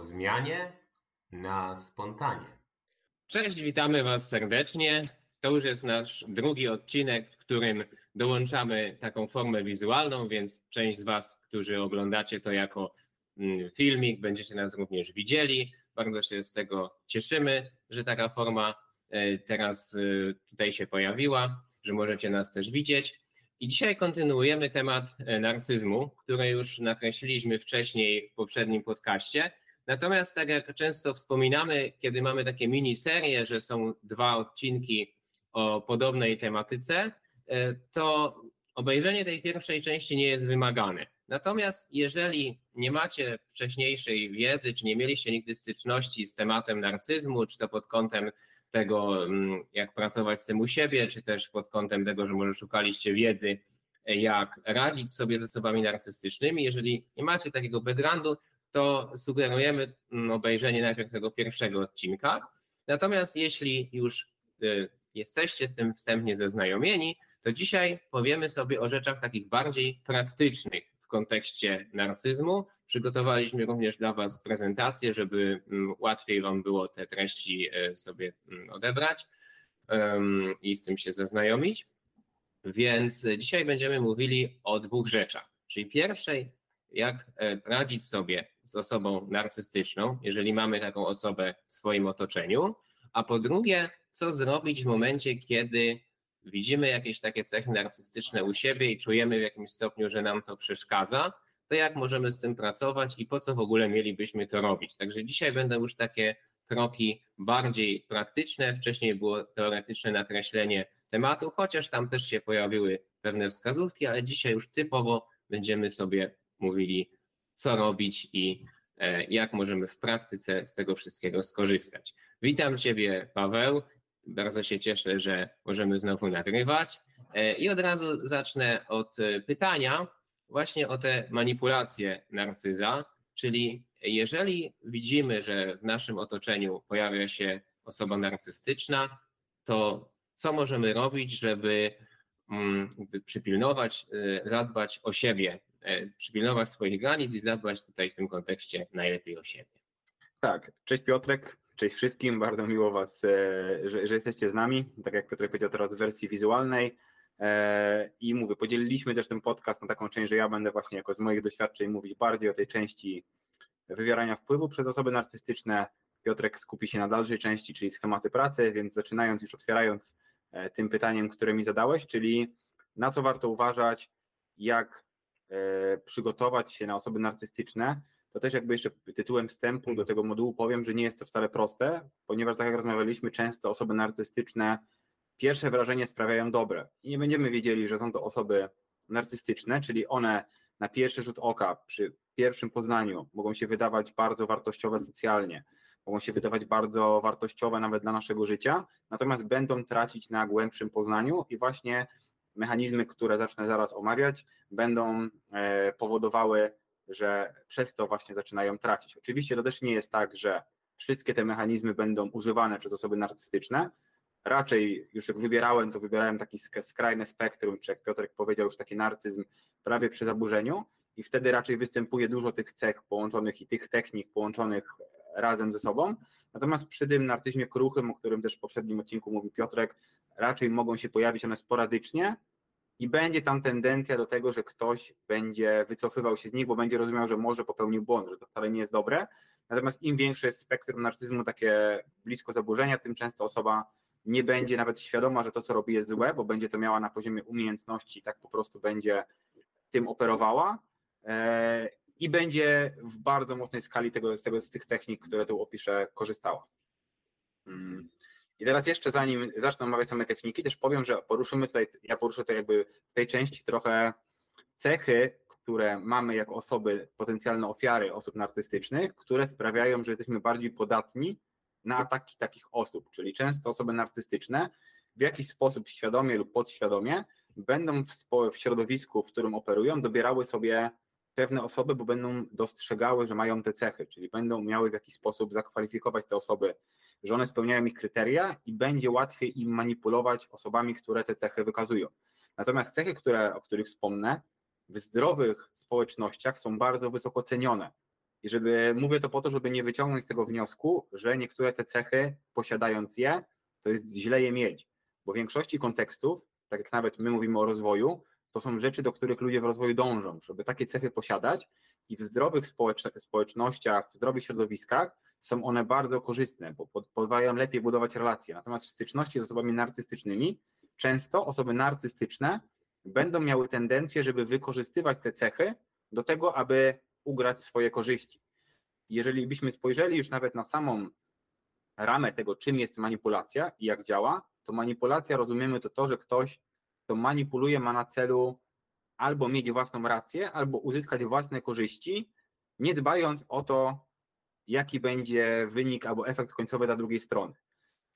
zmianie na spontanie. Cześć, witamy Was serdecznie. To już jest nasz drugi odcinek, w którym dołączamy taką formę wizualną, więc część z Was, którzy oglądacie to jako mm, filmik, będziecie nas również widzieli. Bardzo się z tego cieszymy, że taka forma e, teraz e, tutaj się pojawiła, że możecie nas też widzieć. I dzisiaj kontynuujemy temat e, narcyzmu, który już nakreśliliśmy wcześniej w poprzednim podcaście. Natomiast, tak jak często wspominamy, kiedy mamy takie miniserie, że są dwa odcinki o podobnej tematyce, e, to obejrzenie tej pierwszej części nie jest wymagane. Natomiast jeżeli nie macie wcześniejszej wiedzy, czy nie mieliście nigdy styczności z tematem narcyzmu, czy to pod kątem tego, mm, jak pracować z tym u siebie, czy też pod kątem tego, że może szukaliście wiedzy, jak radzić sobie z osobami narcystycznymi. Jeżeli nie macie takiego backgroundu, to sugerujemy mm, obejrzenie najpierw tego pierwszego odcinka. Natomiast jeśli już y, jesteście z tym wstępnie zaznajomieni, to dzisiaj powiemy sobie o rzeczach takich bardziej praktycznych w kontekście narcyzmu, Przygotowaliśmy również dla Was prezentację, żeby mm, łatwiej Wam było te treści e, sobie mm, odebrać i z tym się zaznajomić. Więc dzisiaj będziemy mówili o dwóch rzeczach. Czyli pierwszej, jak e, radzić sobie z osobą narcystyczną, jeżeli mamy taką osobę w swoim otoczeniu, a po drugie, co zrobić w momencie, kiedy widzimy jakieś takie cechy narcystyczne u siebie i czujemy w jakimś stopniu, że nam to przeszkadza, to jak możemy z tym pracować i po co w ogóle mielibyśmy to robić. Także dzisiaj będą już takie kroki bardziej praktyczne. Wcześniej było teoretyczne nakreślenie tematu, chociaż tam też się pojawiły pewne wskazówki, ale dzisiaj już typowo będziemy sobie mówili, co robić i e, jak możemy w praktyce z tego wszystkiego skorzystać. Witam Ciebie, Paweł. Bardzo się cieszę, że możemy znowu nagrywać. E, I od razu zacznę od e, pytania, właśnie o te manipulacje narcyza, czyli jeżeli widzimy, że w naszym otoczeniu pojawia się osoba narcystyczna, to co możemy robić, żeby mm, przypilnować, zadbać o siebie, przypilnować swoich granic i zadbać tutaj w tym kontekście najlepiej o siebie. Tak, cześć Piotrek, cześć wszystkim, bardzo miło Was, e, że, że jesteście z nami, tak jak Piotrek powiedział teraz w wersji wizualnej, E, I mówię, podzieliliśmy też ten podcast na taką część, że ja będę właśnie jako z moich doświadczeń mówić bardziej o tej części wywierania wpływu przez osoby narcystyczne. Piotrek skupi się na dalszej części, czyli schematy pracy, więc zaczynając już otwierając e, tym pytaniem, które mi zadałeś, czyli na co warto uważać, jak e, przygotować się na osoby narcystyczne, to też jakby jeszcze tytułem wstępu do tego modułu powiem, że nie jest to wcale proste, ponieważ tak jak rozmawialiśmy, często osoby narcystyczne pierwsze wrażenie sprawiają dobre. I nie będziemy wiedzieli, że są to osoby narcystyczne, czyli one na pierwszy rzut oka, przy pierwszym poznaniu mogą się wydawać bardzo wartościowe socjalnie, mogą się wydawać bardzo wartościowe nawet dla naszego życia, natomiast będą tracić na głębszym poznaniu i właśnie mechanizmy, które zacznę zaraz omawiać, będą e, powodowały, że przez to właśnie zaczynają tracić. Oczywiście to też nie jest tak, że wszystkie te mechanizmy będą używane przez osoby narcystyczne, raczej już jak wybierałem, to wybierałem taki skrajne spektrum, czy jak Piotrek powiedział, już taki narcyzm prawie przy zaburzeniu i wtedy raczej występuje dużo tych cech połączonych i tych technik połączonych razem ze sobą. Natomiast przy tym narcyzmie kruchym, o którym też w poprzednim odcinku mówił Piotrek, raczej mogą się pojawić one sporadycznie i będzie tam tendencja do tego, że ktoś będzie wycofywał się z nich, bo będzie rozumiał, że może popełnił błąd, że to wcale nie jest dobre. Natomiast im większe jest spektrum narcyzmu, takie blisko zaburzenia, tym często osoba nie będzie nawet świadoma, że to, co robi, jest złe, bo będzie to miała na poziomie umiejętności, tak po prostu będzie tym operowała e, i będzie w bardzo mocnej skali tego, z, tego, z tych technik, które tu opiszę, korzystała. I teraz jeszcze zanim zacznę omawiać same techniki, też powiem, że poruszymy tutaj, ja poruszę tutaj jakby w tej części trochę cechy, które mamy jako osoby, potencjalne ofiary osób narcystycznych, które sprawiają, że jesteśmy bardziej podatni na ataki takich osób, czyli często osoby narcystyczne w jakiś sposób świadomie lub podświadomie będą w, w środowisku, w którym operują, dobierały sobie pewne osoby, bo będą dostrzegały, że mają te cechy, czyli będą miały w jakiś sposób zakwalifikować te osoby, że one spełniają ich kryteria i będzie łatwiej im manipulować osobami, które te cechy wykazują. Natomiast cechy, które, o których wspomnę, w zdrowych społecznościach są bardzo wysoko cenione. I żeby mówię to po to, żeby nie wyciągnąć z tego wniosku, że niektóre te cechy, posiadając je, to jest źle je mieć. Bo w większości kontekstów, tak jak nawet my mówimy o rozwoju, to są rzeczy, do których ludzie w rozwoju dążą, żeby takie cechy posiadać i w zdrowych społecznościach, w zdrowych środowiskach są one bardzo korzystne, bo pozwalają lepiej budować relacje. Natomiast w styczności z osobami narcystycznymi, często osoby narcystyczne będą miały tendencję, żeby wykorzystywać te cechy do tego, aby ugrać swoje korzyści. Jeżeli byśmy spojrzeli już nawet na samą ramę tego, czym jest manipulacja i jak działa, to manipulacja rozumiemy to to, że ktoś, kto manipuluje, ma na celu albo mieć własną rację, albo uzyskać własne korzyści, nie dbając o to, jaki będzie wynik albo efekt końcowy dla drugiej strony.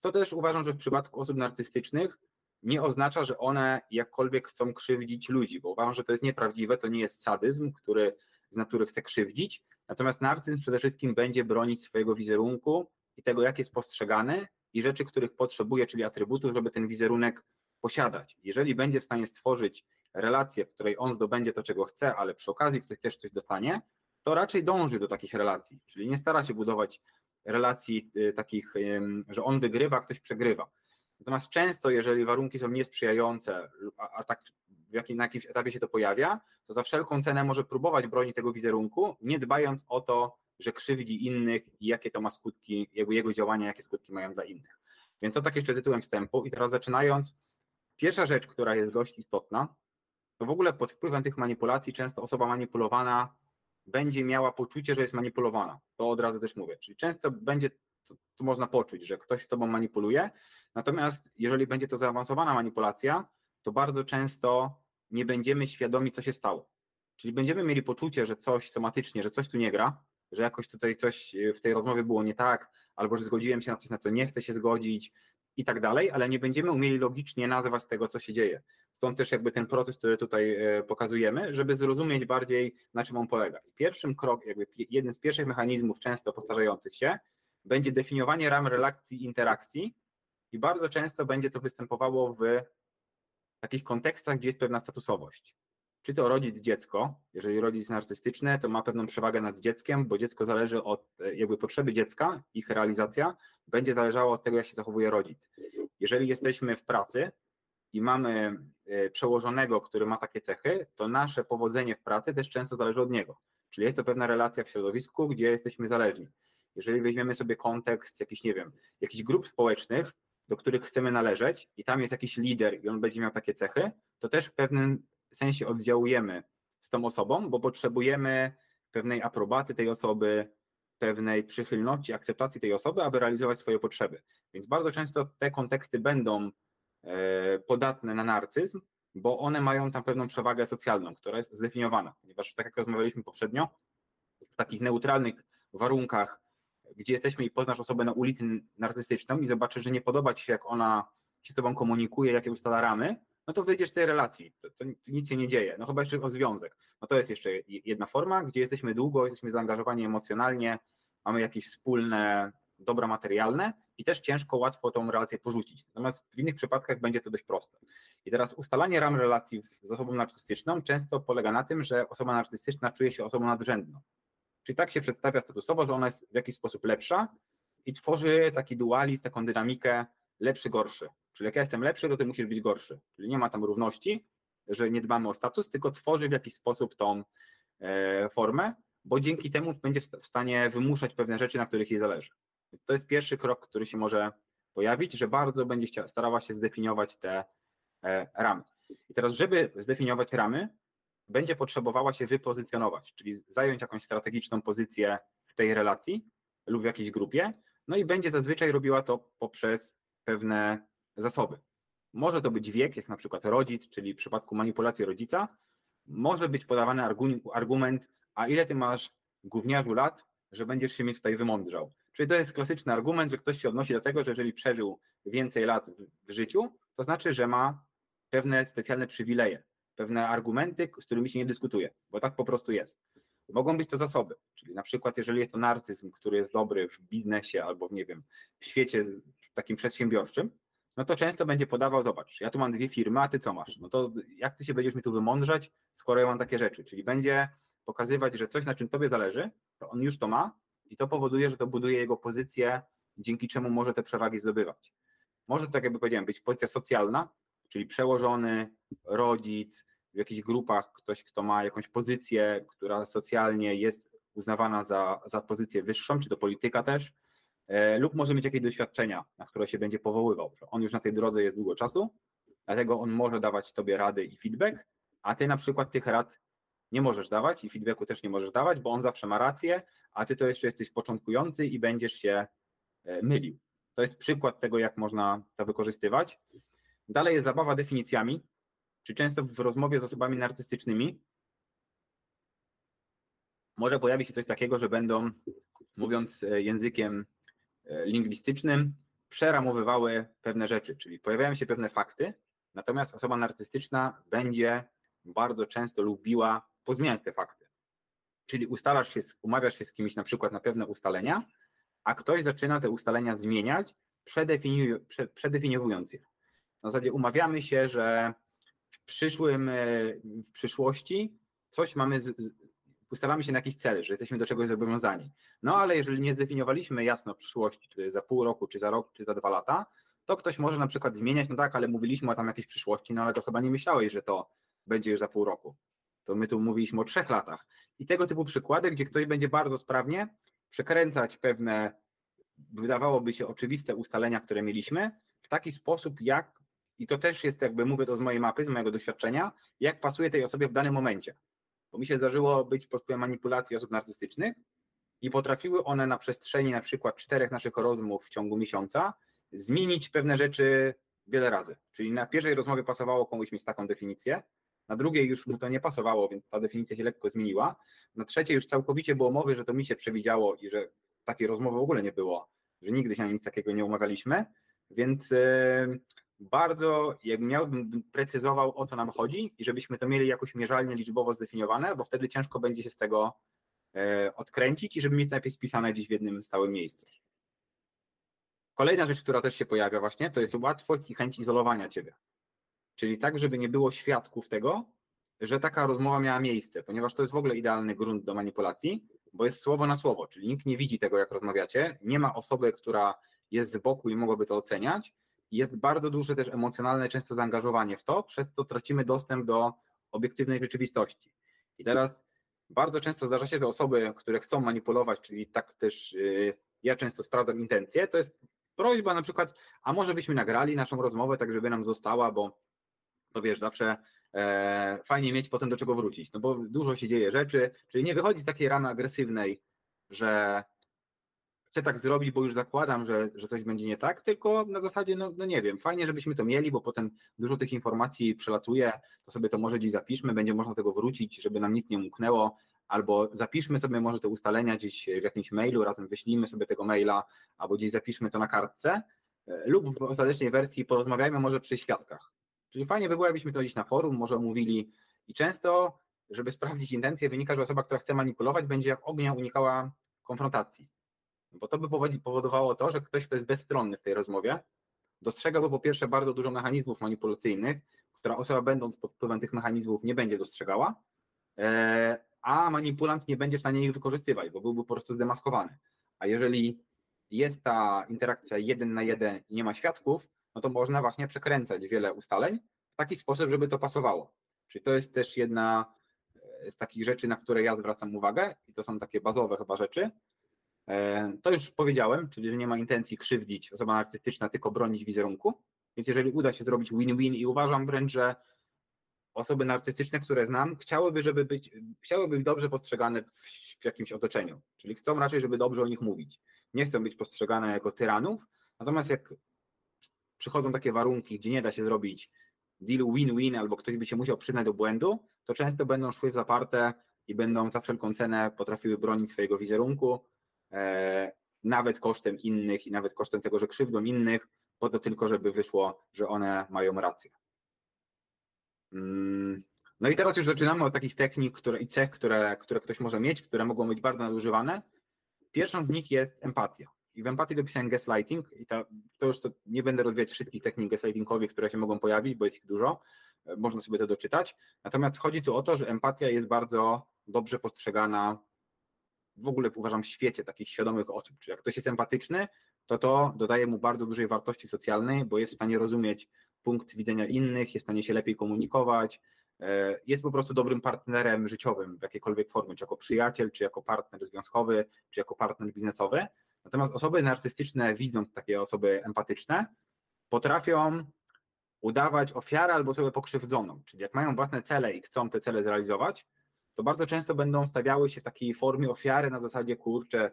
To też uważam, że w przypadku osób narcystycznych nie oznacza, że one jakkolwiek chcą krzywdzić ludzi, bo uważam, że to jest nieprawdziwe, to nie jest sadyzm, który z natury chce krzywdzić, natomiast narcyzm przede wszystkim będzie bronić swojego wizerunku i tego, jak jest postrzegany i rzeczy, których potrzebuje, czyli atrybutów, żeby ten wizerunek posiadać. Jeżeli będzie w stanie stworzyć relację, w której on zdobędzie to, czego chce, ale przy okazji ktoś też coś dostanie, to raczej dąży do takich relacji, czyli nie stara się budować relacji y, takich, że on wygrywa, ktoś przegrywa. Natomiast często, jeżeli warunki są niesprzyjające, a, a tak jakim, na jakimś etapie się to pojawia, to za wszelką cenę może próbować bronić tego wizerunku, nie dbając o to, że krzywdzi innych i jakie to ma skutki, jakby jego działania, jakie skutki mają dla innych. Więc to tak jeszcze tytułem wstępu. I teraz zaczynając, pierwsza rzecz, która jest dość istotna, to w ogóle pod wpływem tych manipulacji często osoba manipulowana będzie miała poczucie, że jest manipulowana. To od razu też mówię. Czyli często będzie, to, to można poczuć, że ktoś tobą manipuluje, natomiast jeżeli będzie to zaawansowana manipulacja, to bardzo często nie będziemy świadomi, co się stało. Czyli będziemy mieli poczucie, że coś somatycznie, że coś tu nie gra, że jakoś tutaj coś w tej rozmowie było nie tak, albo że zgodziłem się na coś, na co nie chcę się zgodzić i tak dalej, ale nie będziemy umieli logicznie nazwać tego, co się dzieje. Stąd też jakby ten proces, który tutaj e, pokazujemy, żeby zrozumieć bardziej, na czym on polega. Pierwszym krok, jakby jeden z pierwszych mechanizmów często powtarzających się, będzie definiowanie ram relacji interakcji i bardzo często będzie to występowało w takich kontekstach, gdzie jest pewna statusowość. Czy to rodzic, dziecko, jeżeli rodzic jest narcystyczny, to ma pewną przewagę nad dzieckiem, bo dziecko zależy od e, jakby potrzeby dziecka, ich realizacja będzie zależała od tego, jak się zachowuje rodzic. Jeżeli jesteśmy w pracy i mamy e, przełożonego, który ma takie cechy, to nasze powodzenie w pracy też często zależy od niego. Czyli jest to pewna relacja w środowisku, gdzie jesteśmy zależni. Jeżeli weźmiemy sobie kontekst jakiś, nie wiem, jakichś grup społecznych, do których chcemy należeć i tam jest jakiś lider i on będzie miał takie cechy, to też w pewnym sensie oddziałujemy z tą osobą, bo potrzebujemy pewnej aprobaty tej osoby, pewnej przychylności, akceptacji tej osoby, aby realizować swoje potrzeby. Więc bardzo często te konteksty będą e, podatne na narcyzm, bo one mają tam pewną przewagę socjalną, która jest zdefiniowana, ponieważ tak jak rozmawialiśmy poprzednio, w takich neutralnych warunkach gdzie jesteśmy i poznasz osobę na ulicy narcystyczną i zobaczysz, że nie podoba ci się, jak ona się z tobą komunikuje, jakie ustala ramy, no to wyjdziesz z tej relacji, to, to, nic się nie dzieje, no chyba jeszcze o związek. No to jest jeszcze jedna forma, gdzie jesteśmy długo, jesteśmy zaangażowani emocjonalnie, mamy jakieś wspólne dobra materialne i też ciężko, łatwo tą relację porzucić. Natomiast w innych przypadkach będzie to dość proste. I teraz ustalanie ram relacji z osobą narcystyczną często polega na tym, że osoba narcystyczna czuje się osobą nadrzędną. Czyli tak się przedstawia statusowo, że ona jest w jakiś sposób lepsza i tworzy taki dualizm, taką dynamikę lepszy, gorszy. Czyli jak ja jestem lepszy, to ty musisz być gorszy. Czyli nie ma tam równości, że nie dbamy o status, tylko tworzy w jakiś sposób tą e, formę, bo dzięki temu będzie w stanie wymuszać pewne rzeczy, na których jej zależy. To jest pierwszy krok, który się może pojawić, że bardzo będzie starała się zdefiniować te e, ramy. I teraz, żeby zdefiniować ramy, będzie potrzebowała się wypozycjonować, czyli zająć jakąś strategiczną pozycję w tej relacji lub w jakiejś grupie, no i będzie zazwyczaj robiła to poprzez pewne zasoby. Może to być wiek, jak na przykład rodzic, czyli w przypadku manipulacji rodzica, może być podawany argument, a ile ty masz gówniarzu lat, że będziesz się mi tutaj wymądrzał. Czyli to jest klasyczny argument, że ktoś się odnosi do tego, że jeżeli przeżył więcej lat w życiu, to znaczy, że ma pewne specjalne przywileje pewne argumenty, z którymi się nie dyskutuje, bo tak po prostu jest. Mogą być to zasoby, czyli na przykład jeżeli jest to narcyzm, który jest dobry w biznesie albo nie wiem, w świecie takim przedsiębiorczym, no to często będzie podawał, zobacz, ja tu mam dwie firmy, a ty co masz? No to jak ty się będziesz mi tu wymądrzać, skoro ja mam takie rzeczy? Czyli będzie pokazywać, że coś, na czym tobie zależy, to on już to ma i to powoduje, że to buduje jego pozycję, dzięki czemu może te przewagi zdobywać. Może to, tak jakby powiedziałem, być pozycja socjalna, czyli przełożony, rodzic, w jakichś grupach ktoś, kto ma jakąś pozycję, która socjalnie jest uznawana za, za pozycję wyższą, czy to polityka też, lub może mieć jakieś doświadczenia, na które się będzie powoływał, on już na tej drodze jest długo czasu, dlatego on może dawać tobie rady i feedback, a ty na przykład tych rad nie możesz dawać i feedbacku też nie możesz dawać, bo on zawsze ma rację, a ty to jeszcze jesteś początkujący i będziesz się e, mylił. To jest przykład tego, jak można to wykorzystywać. Dalej jest zabawa definicjami, czy często w rozmowie z osobami narcystycznymi może pojawić się coś takiego, że będą, mówiąc e, językiem e, lingwistycznym, przeramowywały pewne rzeczy, czyli pojawiają się pewne fakty, natomiast osoba narcystyczna będzie bardzo często lubiła pozmieniać te fakty. Czyli ustalasz się, umawiasz się z kimś na przykład na pewne ustalenia, a ktoś zaczyna te ustalenia zmieniać, przedefiniowując je. Na zasadzie umawiamy się, że w przyszłym, e, w przyszłości coś mamy, z, ustalamy się na jakiś cel, że jesteśmy do czegoś zobowiązani. No ale jeżeli nie zdefiniowaliśmy jasno przyszłości, czy za pół roku, czy za rok, czy za dwa lata, to ktoś może na przykład zmieniać, no tak, ale mówiliśmy o tam jakiejś przyszłości, no ale to chyba nie myślałeś, że to będzie już za pół roku. To my tu mówiliśmy o trzech latach. I tego typu przykłady, gdzie ktoś będzie bardzo sprawnie przekręcać pewne, wydawałoby się oczywiste ustalenia, które mieliśmy, w taki sposób, jak, i to też jest jakby, mówię to z mojej mapy, z mojego doświadczenia, jak pasuje tej osobie w danym momencie. Bo mi się zdarzyło być pod wpływem manipulacji osób narcystycznych i potrafiły one na przestrzeni na przykład czterech naszych rozmów w ciągu miesiąca zmienić pewne rzeczy wiele razy. Czyli na pierwszej rozmowie pasowało komuś mieć taką definicję, na drugiej już mu to nie pasowało, więc ta definicja się lekko zmieniła. Na trzeciej już całkowicie było mowy, że to mi się przewidziało i że takiej rozmowy w ogóle nie było, że nigdy się na nic takiego nie umawialiśmy, więc bardzo, jakbym miałbym precyzował o co nam chodzi i żebyśmy to mieli jakoś mierzalnie, liczbowo zdefiniowane, bo wtedy ciężko będzie się z tego e, odkręcić i żeby mieć najpierw spisane gdzieś w jednym stałym miejscu. Kolejna rzecz, która też się pojawia właśnie, to jest łatwość i chęć izolowania ciebie. Czyli tak, żeby nie było świadków tego, że taka rozmowa miała miejsce, ponieważ to jest w ogóle idealny grunt do manipulacji, bo jest słowo na słowo, czyli nikt nie widzi tego, jak rozmawiacie, nie ma osoby, która jest z boku i mogłaby to oceniać. Jest bardzo duże też emocjonalne często zaangażowanie w to, przez to tracimy dostęp do obiektywnej rzeczywistości. I teraz bardzo często zdarza się, że osoby, które chcą manipulować, czyli tak też yy, ja często sprawdzam intencje, to jest prośba na przykład, a może byśmy nagrali naszą rozmowę tak, żeby nam została, bo no wiesz, zawsze e, fajnie mieć potem do czego wrócić, no bo dużo się dzieje rzeczy, czyli nie wychodzi z takiej ramy agresywnej, że chcę tak zrobić, bo już zakładam, że, że coś będzie nie tak, tylko na zasadzie, no, no nie wiem, fajnie, żebyśmy to mieli, bo potem dużo tych informacji przelatuje, to sobie to może gdzieś zapiszmy, będzie można tego wrócić, żeby nam nic nie umknęło, albo zapiszmy sobie może te ustalenia gdzieś w jakimś mailu, razem wyślijmy sobie tego maila, albo gdzieś zapiszmy to na kartce, e, lub w ostatecznej wersji porozmawiajmy może przy świadkach. Czyli fajnie by było, jakbyśmy to gdzieś na forum może omówili i często, żeby sprawdzić intencje, wynika, że osoba, która chce manipulować, będzie jak ognia unikała konfrontacji. Bo to by powodowało to, że ktoś, kto jest bezstronny w tej rozmowie, dostrzegałby po pierwsze bardzo dużo mechanizmów manipulacyjnych, która osoba będąc pod wpływem tych mechanizmów nie będzie dostrzegała, e, a manipulant nie będzie w stanie ich wykorzystywać, bo byłby po prostu zdemaskowany. A jeżeli jest ta interakcja jeden na jeden i nie ma świadków, no to można właśnie przekręcać wiele ustaleń w taki sposób, żeby to pasowało. Czyli to jest też jedna e, z takich rzeczy, na które ja zwracam uwagę i to są takie bazowe chyba rzeczy. E, to już powiedziałem, czyli że nie ma intencji krzywdzić osoba narcystyczna, tylko bronić wizerunku. Więc jeżeli uda się zrobić win-win i uważam wręcz, że osoby narcystyczne, które znam, chciałyby, żeby być, chciałyby być dobrze postrzegane w jakimś otoczeniu. Czyli chcą raczej, żeby dobrze o nich mówić. Nie chcą być postrzegane jako tyranów, natomiast jak przychodzą takie warunki, gdzie nie da się zrobić deal win-win, albo ktoś by się musiał przyznać do błędu, to często będą szły w zaparte i będą za wszelką cenę potrafiły bronić swojego wizerunku, nawet kosztem innych i nawet kosztem tego, że krzywdą innych, po to tylko, żeby wyszło, że one mają rację. Mm. No i teraz już zaczynamy od takich technik które, i cech, które, które ktoś może mieć, które mogą być bardzo nadużywane. Pierwszą z nich jest empatia. I w empatii dopisałem gaslighting i to, to już to nie będę rozwijać wszystkich technik gaslightingowych, które się mogą pojawić, bo jest ich dużo, e, można sobie to doczytać. Natomiast chodzi tu o to, że empatia jest bardzo dobrze postrzegana w ogóle uważam w świecie takich świadomych osób. Czyli jak ktoś jest empatyczny, to to dodaje mu bardzo dużej wartości socjalnej, bo jest w stanie rozumieć punkt widzenia innych, jest w stanie się lepiej komunikować, e, jest po prostu dobrym partnerem życiowym w jakiejkolwiek formie, czy jako przyjaciel, czy jako partner związkowy, czy jako partner biznesowy. Natomiast osoby narcystyczne, widząc takie osoby empatyczne, potrafią udawać ofiarę albo osobę pokrzywdzoną. Czyli jak mają własne cele i chcą te cele zrealizować, to bardzo często będą stawiały się w takiej formie ofiary na zasadzie, kurczę,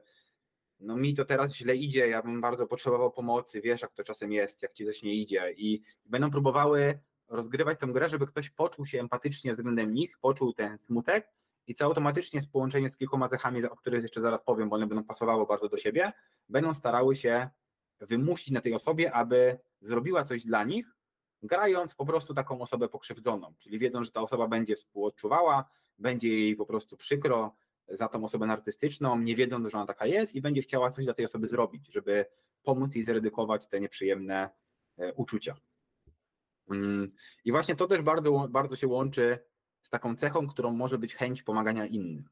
no mi to teraz źle idzie, ja bym bardzo potrzebował pomocy, wiesz jak to czasem jest, jak ci coś nie idzie. I będą próbowały rozgrywać tę grę, żeby ktoś poczuł się empatycznie względem nich, poczuł ten smutek i co automatycznie z połączeniu z kilkoma cechami, o których jeszcze zaraz powiem, bo one będą pasowały bardzo do siebie, będą starały się wymusić na tej osobie, aby zrobiła coś dla nich, grając po prostu taką osobę pokrzywdzoną, czyli wiedzą, że ta osoba będzie współodczuwała, będzie jej po prostu przykro za tą osobę narcystyczną, nie wiedząc, że ona taka jest i będzie chciała coś dla tej osoby zrobić, żeby pomóc jej zredukować te nieprzyjemne e, uczucia. Mm, I właśnie to też bardzo, bardzo się łączy z taką cechą, którą może być chęć pomagania innym.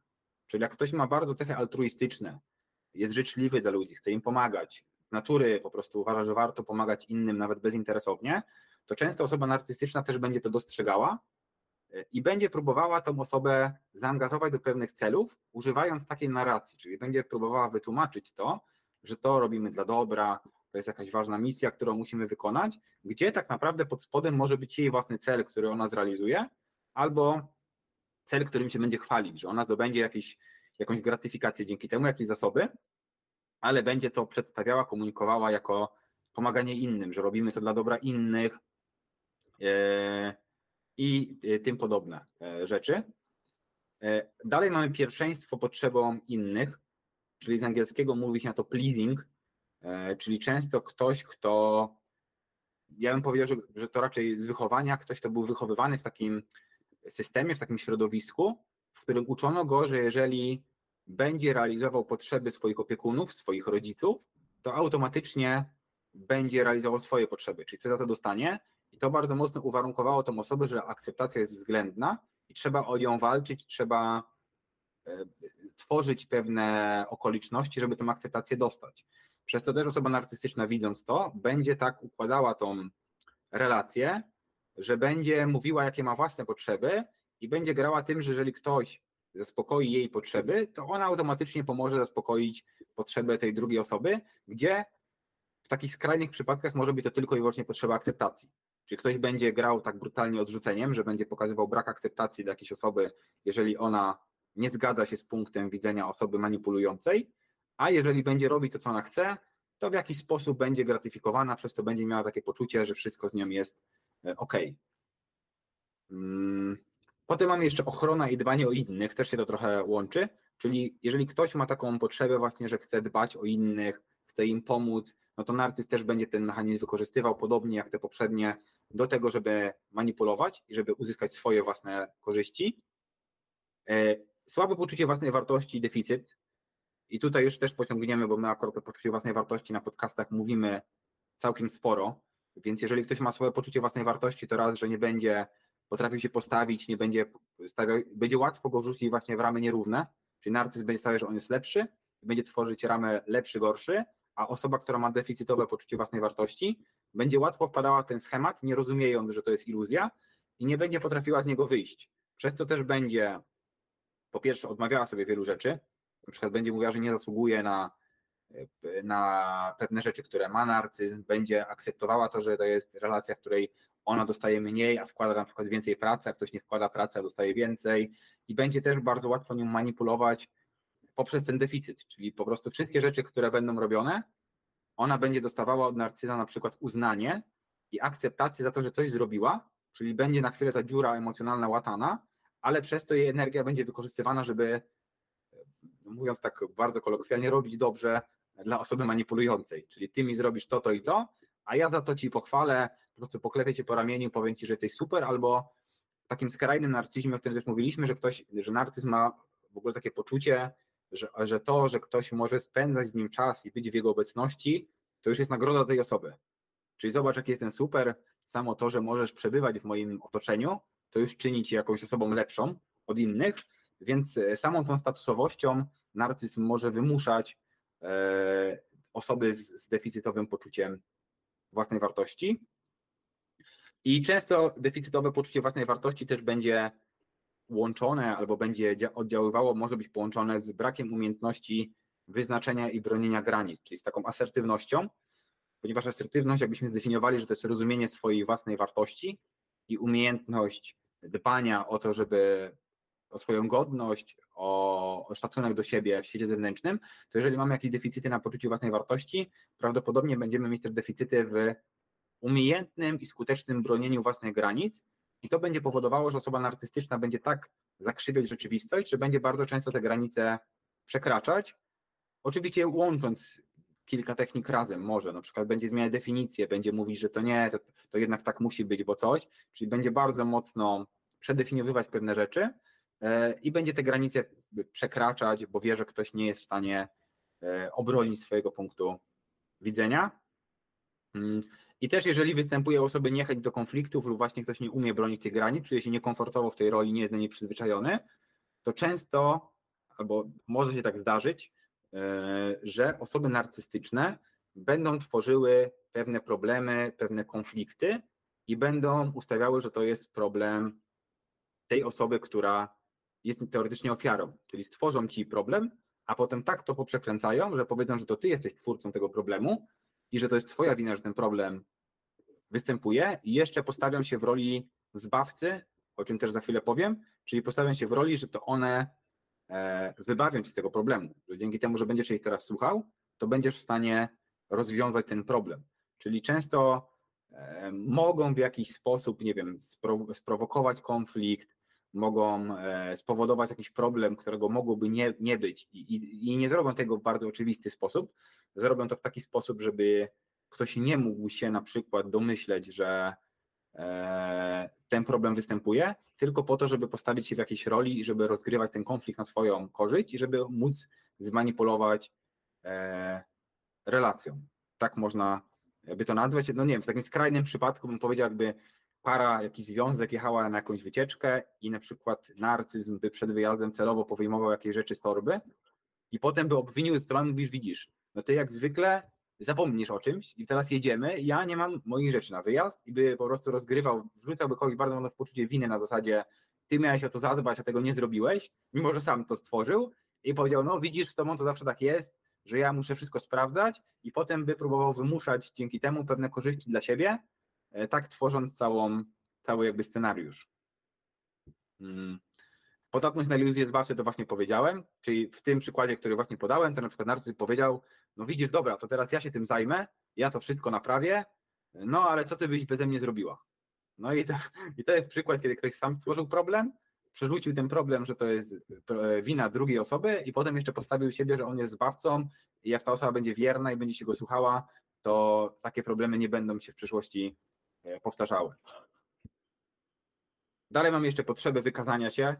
Czyli jak ktoś ma bardzo cechy altruistyczne, jest życzliwy dla ludzi, chce im pomagać, z natury po prostu uważa, że warto pomagać innym nawet bezinteresownie, to często osoba narcystyczna też będzie to dostrzegała i będzie próbowała tą osobę zaangażować do pewnych celów, używając takiej narracji, czyli będzie próbowała wytłumaczyć to, że to robimy dla dobra, to jest jakaś ważna misja, którą musimy wykonać, gdzie tak naprawdę pod spodem może być jej własny cel, który ona zrealizuje, albo cel, którym się będzie chwalić, że ona zdobędzie jakiś, jakąś gratyfikację dzięki temu, jakieś zasoby, ale będzie to przedstawiała, komunikowała jako pomaganie innym, że robimy to dla dobra innych, E, i e, tym podobne e, rzeczy. Dalej mamy pierwszeństwo potrzebom innych, czyli z angielskiego mówi się na to pleasing, czyli często ktoś, kto, ja bym powiedział, że, że to raczej z wychowania, ktoś, kto był wychowywany w takim systemie, w takim środowisku, w którym uczono go, że jeżeli będzie realizował potrzeby swoich opiekunów, swoich rodziców, to automatycznie będzie realizował swoje potrzeby. Czyli co za to dostanie? I to bardzo mocno uwarunkowało tą osobę, że akceptacja jest względna i trzeba o nią walczyć, trzeba e, tworzyć pewne okoliczności, żeby tę akceptację dostać. Przez to też osoba narcystyczna, widząc to, będzie tak układała tą relację, że będzie mówiła, jakie ma własne potrzeby i będzie grała tym, że jeżeli ktoś zaspokoi jej potrzeby, to ona automatycznie pomoże zaspokoić potrzeby tej drugiej osoby, gdzie w takich skrajnych przypadkach może być to tylko i wyłącznie potrzeba akceptacji. Czyli ktoś będzie grał tak brutalnie odrzuceniem, że będzie pokazywał brak akceptacji dla jakiejś osoby, jeżeli ona nie zgadza się z punktem widzenia osoby manipulującej, a jeżeli będzie robić to, co ona chce, to w jakiś sposób będzie gratyfikowana, przez to będzie miała takie poczucie, że wszystko z nią jest e, ok. Mm, potem mamy jeszcze ochrona i dbanie o innych, też się to trochę łączy, czyli jeżeli ktoś ma taką potrzebę właśnie, że chce dbać o innych, chce im pomóc, no to narcyz też będzie ten mechanizm wykorzystywał, podobnie jak te poprzednie, do tego, żeby manipulować i żeby uzyskać swoje własne korzyści. E, słabe poczucie własnej wartości i deficyt. I tutaj już też pociągniemy, bo my akurat o poczuciu własnej wartości na podcastach mówimy całkiem sporo. Więc jeżeli ktoś ma swoje poczucie własnej wartości, to raz, że nie będzie potrafił się postawić, nie będzie stawiał, będzie łatwo go wrzucić właśnie w ramy nierówne, czyli narcyz będzie stawiał, że on jest lepszy, będzie tworzyć ramę lepszy, gorszy, a osoba, która ma deficytowe poczucie własnej wartości, będzie łatwo wpadała w ten schemat, nie rozumiejąc, że to jest iluzja i nie będzie potrafiła z niego wyjść. Przez co też będzie, po pierwsze, odmawiała sobie wielu rzeczy, na przykład będzie mówiła, że nie zasługuje na, na pewne rzeczy, które ma narcyzm, będzie akceptowała to, że to jest relacja, w której ona dostaje mniej, a wkłada na przykład więcej pracy, a ktoś nie wkłada pracy, a dostaje więcej. I będzie też bardzo łatwo nią manipulować poprzez ten deficyt, czyli po prostu wszystkie rzeczy, które będą robione, ona będzie dostawała od narcyza na przykład uznanie i akceptację za to, że coś zrobiła, czyli będzie na chwilę ta dziura emocjonalna łatana, ale przez to jej energia będzie wykorzystywana, żeby, mówiąc tak bardzo kolokwialnie, robić dobrze dla osoby manipulującej. Czyli ty mi zrobisz to, to i to, a ja za to ci pochwalę, po prostu poklepię cię po ramieniu, powiem ci, że jesteś super, albo w takim skrajnym narcyzmie, o którym też mówiliśmy, że ktoś, że narcyzm ma w ogóle takie poczucie, że, że to, że ktoś może spędzać z nim czas i być w jego obecności, to już jest nagroda tej osoby. Czyli zobacz, jak jestem super, samo to, że możesz przebywać w moim otoczeniu, to już czyni cię jakąś osobą lepszą od innych, Więc e, samą tą statusowością narcyzm może wymuszać e, osoby z, z deficytowym poczuciem własnej wartości. I często deficytowe poczucie własnej wartości też będzie łączone albo będzie dzia- oddziaływało, może być połączone z brakiem umiejętności wyznaczenia i bronienia granic, czyli z taką asertywnością, ponieważ asertywność, jakbyśmy zdefiniowali, że to jest rozumienie swojej własnej wartości i umiejętność dbania o to, żeby o swoją godność, o, o szacunek do siebie w świecie zewnętrznym, to jeżeli mamy jakieś deficyty na poczuciu własnej wartości, prawdopodobnie będziemy mieć też deficyty w umiejętnym i skutecznym bronieniu własnych granic i to będzie powodowało, że osoba narcystyczna będzie tak zakrzywiać rzeczywistość, że będzie bardzo często te granice przekraczać, oczywiście łącząc kilka technik razem może, na przykład będzie zmieniać definicję, będzie mówić, że to nie, to, to jednak tak musi być, bo coś, czyli będzie bardzo mocno przedefiniowywać pewne rzeczy e, i będzie te granice przekraczać, bo wie, że ktoś nie jest w stanie e, obronić swojego punktu widzenia. Mm, I też jeżeli występuje u osoby niechęć do konfliktów lub właśnie ktoś nie umie bronić tych granic, czuje się niekomfortowo w tej roli, nie jest do niej przyzwyczajony, to często, albo może się tak zdarzyć, e, że osoby narcystyczne będą tworzyły pewne problemy, pewne konflikty i będą ustawiały, że to jest problem tej osoby, która jest teoretycznie ofiarą. Czyli stworzą ci problem, a potem tak to poprzekręcają, że powiedzą, że to ty jesteś twórcą tego problemu i że to jest twoja wina, że ten problem występuje i jeszcze postawiam się w roli zbawcy, o czym też za chwilę powiem, czyli postawiam się w roli, że to one e, wybawią ci z tego problemu, że dzięki temu, że będziesz ich teraz słuchał, to będziesz w stanie rozwiązać ten problem. Czyli często e, mogą w jakiś sposób, nie wiem, spro, sprowokować konflikt, mogą e, spowodować jakiś problem, którego mogłoby nie, nie być i, i, i nie zrobią tego w bardzo oczywisty sposób, zrobią to w taki sposób, żeby ktoś nie mógł się na przykład domyśleć, że e, ten problem występuje, tylko po to, żeby postawić się w jakiejś roli i żeby rozgrywać ten konflikt na swoją korzyść i żeby móc zmanipulować e, relacją. Tak można by to nazwać. No nie wiem, w takim skrajnym przypadku bym powiedział, jakby para, jakiś związek jechała na jakąś wycieczkę i na przykład narcyzm by przed wyjazdem celowo powyjmował jakieś rzeczy z torby i potem by obwinił stronę, mówisz, widzisz, no ty jak zwykle zapomnisz o czymś i teraz jedziemy, ja nie mam moich rzeczy na wyjazd i by po prostu rozgrywał, wrzucałby kogoś bardzo mocno w poczucie winy na zasadzie ty miałeś o to zadbać, a tego nie zrobiłeś, mimo że sam to stworzył i powiedział, no widzisz, z tobą to zawsze tak jest, że ja muszę wszystko sprawdzać i potem by próbował wymuszać dzięki temu pewne korzyści dla siebie, tak tworząc całą, cały jakby scenariusz. Hmm. Podatność na iluzję zbawcze to właśnie powiedziałem, czyli w tym przykładzie, który właśnie podałem, to na przykład narcyz powiedział, no widzisz, dobra, to teraz ja się tym zajmę, ja to wszystko naprawię, no ale co ty byś beze mnie zrobiła? No i to, i to jest przykład, kiedy ktoś sam stworzył problem, przerzucił ten problem, że to jest e, wina drugiej osoby i potem jeszcze postawił siebie, że on jest zbawcą i jak ta osoba będzie wierna i będzie się go słuchała, to takie problemy nie będą się w przyszłości e, powtarzały. Dalej mam jeszcze potrzebę wykazania się.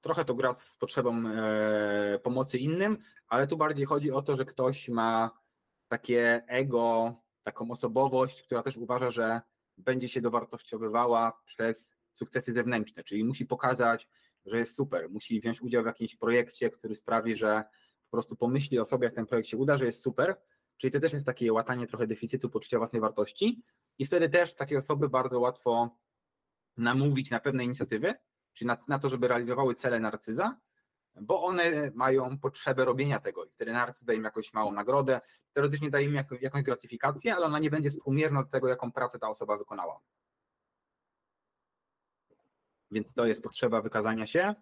Trochę to gra z potrzebą e, pomocy innym, ale tu bardziej chodzi o to, że ktoś ma takie ego, taką osobowość, która też uważa, że będzie się dowartościowywała przez sukcesy zewnętrzne, czyli musi pokazać, że jest super, musi wziąć udział w jakimś projekcie, który sprawi, że po prostu pomyśli o sobie, jak ten projekt się uda, że jest super, czyli to też jest takie łatanie trochę deficytu poczucia własnej wartości i wtedy też takie osoby bardzo łatwo namówić na pewne inicjatywy, czyli na, na to, żeby realizowały cele narcyza, bo one mają potrzebę robienia tego i wtedy narcyz daje im jakąś małą nagrodę, teoretycznie daje im jakąś gratyfikację, ale ona nie będzie współmierna do tego, jaką pracę ta osoba wykonała. Więc to jest potrzeba wykazania się.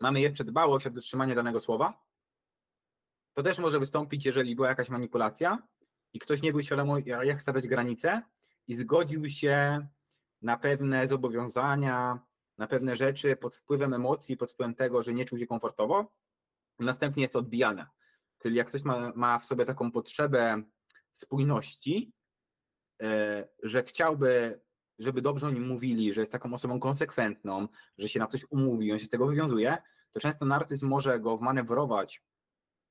Mamy jeszcze dbałość o dotrzymanie danego słowa. To też może wystąpić, jeżeli była jakaś manipulacja i ktoś nie był świadomy, jak stawiać granice i zgodził się na pewne zobowiązania, na pewne rzeczy pod wpływem emocji, pod wpływem tego, że nie czuł się komfortowo. Następnie jest to odbijane. Czyli jak ktoś ma, ma w sobie taką potrzebę spójności, yy, że chciałby, żeby dobrze o nim mówili, że jest taką osobą konsekwentną, że się na coś umówi, on się z tego wywiązuje, to często narcyz może go wmanewrować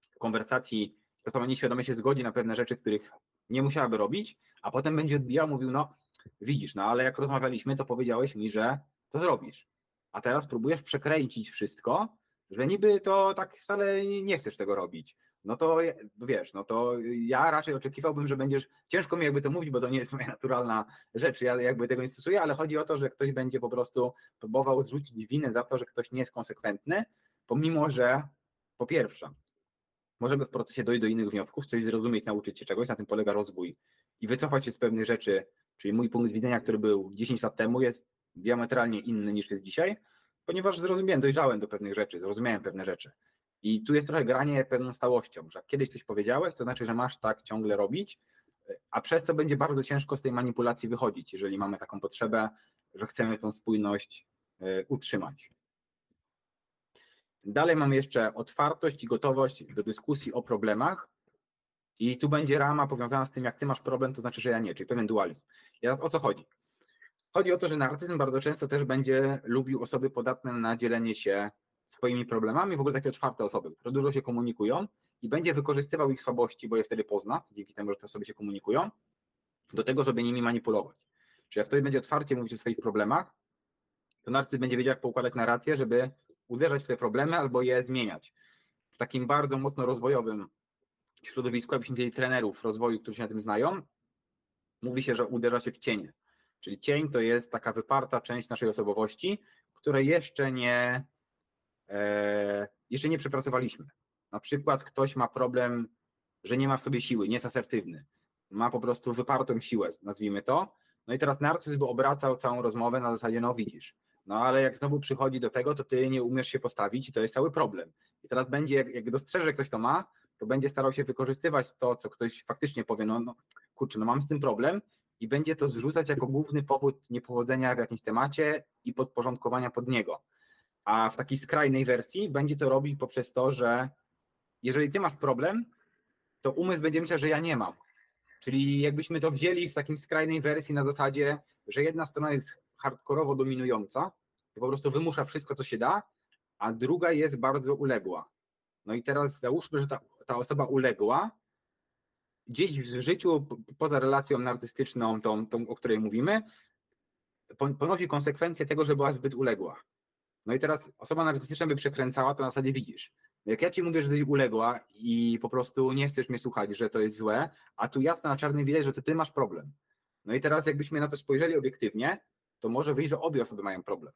w konwersacji, ta osoba nieświadomie się zgodzi na pewne rzeczy, których nie musiałaby robić, a potem będzie odbijał, mówił, no widzisz, no ale jak rozmawialiśmy, to powiedziałeś mi, że to zrobisz. A teraz próbujesz przekręcić wszystko, że niby to tak wcale nie chcesz tego robić. No to wiesz, no to ja raczej oczekiwałbym, że będziesz, ciężko mi jakby to mówić, bo to nie jest moja naturalna rzecz, ja jakby tego nie stosuję, ale chodzi o to, że ktoś będzie po prostu próbował zrzucić winę za to, że ktoś nie jest konsekwentny, pomimo, że po pierwsze, możemy w procesie dojść do innych wniosków, coś zrozumieć, nauczyć się czegoś, na tym polega rozwój i wycofać się z pewnych rzeczy, czyli mój punkt widzenia, który był 10 lat temu jest diametralnie inny niż jest dzisiaj, ponieważ zrozumiałem, dojrzałem do pewnych rzeczy, zrozumiałem pewne rzeczy. I tu jest trochę granie pewną stałością, że kiedyś coś powiedziałeś, to znaczy, że masz tak ciągle robić, a przez to będzie bardzo ciężko z tej manipulacji wychodzić, jeżeli mamy taką potrzebę, że chcemy tą spójność y, utrzymać. Dalej mamy jeszcze otwartość i gotowość do dyskusji o problemach. I tu będzie rama powiązana z tym, jak ty masz problem, to znaczy, że ja nie, czyli pewien dualizm. I teraz o co chodzi? Chodzi o to, że narcyzm bardzo często też będzie lubił osoby podatne na dzielenie się swoimi problemami, w ogóle takie otwarte osoby, które dużo się komunikują i będzie wykorzystywał ich słabości, bo je wtedy pozna, dzięki temu, że te osoby się komunikują, do tego, żeby nimi manipulować. Czyli jak ktoś będzie otwarcie mówić o swoich problemach, to narcyz będzie wiedział, jak poukładać narrację, żeby uderzać w te problemy albo je zmieniać. W takim bardzo mocno rozwojowym środowisku, jakbyśmy mieli trenerów rozwoju, którzy się na tym znają, mówi się, że uderza się w cienie. Czyli cień to jest taka wyparta część naszej osobowości, której jeszcze nie, e, jeszcze nie przepracowaliśmy. Na przykład ktoś ma problem, że nie ma w sobie siły, nie jest asertywny. Ma po prostu wypartą siłę, nazwijmy to. No i teraz narcyz by obracał całą rozmowę na zasadzie, no widzisz, no ale jak znowu przychodzi do tego, to ty nie umiesz się postawić i to jest cały problem. I teraz będzie, jak, jak dostrzeże, że ktoś to ma, to będzie starał się wykorzystywać to, co ktoś faktycznie powie, no, no kurczę, no mam z tym problem i będzie to zrzucać jako główny powód niepowodzenia w jakimś temacie i podporządkowania pod niego. A w takiej skrajnej wersji będzie to robić poprzez to, że jeżeli ty masz problem, to umysł będzie myślał, że ja nie mam. Czyli jakbyśmy to wzięli w takim skrajnej wersji na zasadzie, że jedna strona jest hardkorowo dominująca i po prostu wymusza wszystko, co się da, a druga jest bardzo uległa. No i teraz załóżmy, że ta, ta osoba uległa, gdzieś w życiu, po- poza relacją narcystyczną, tą, tą o której mówimy, pon- ponosi konsekwencje tego, że była zbyt uległa. No i teraz osoba narcystyczna by przekręcała, to na zasadzie widzisz. Jak ja ci mówię, że jesteś uległa i po prostu nie chcesz mnie słuchać, że to jest złe, a tu jasno na czarnym widać, że to ty masz problem. No i teraz jakbyśmy na to spojrzeli obiektywnie, to może wyjść, że obie osoby mają problem.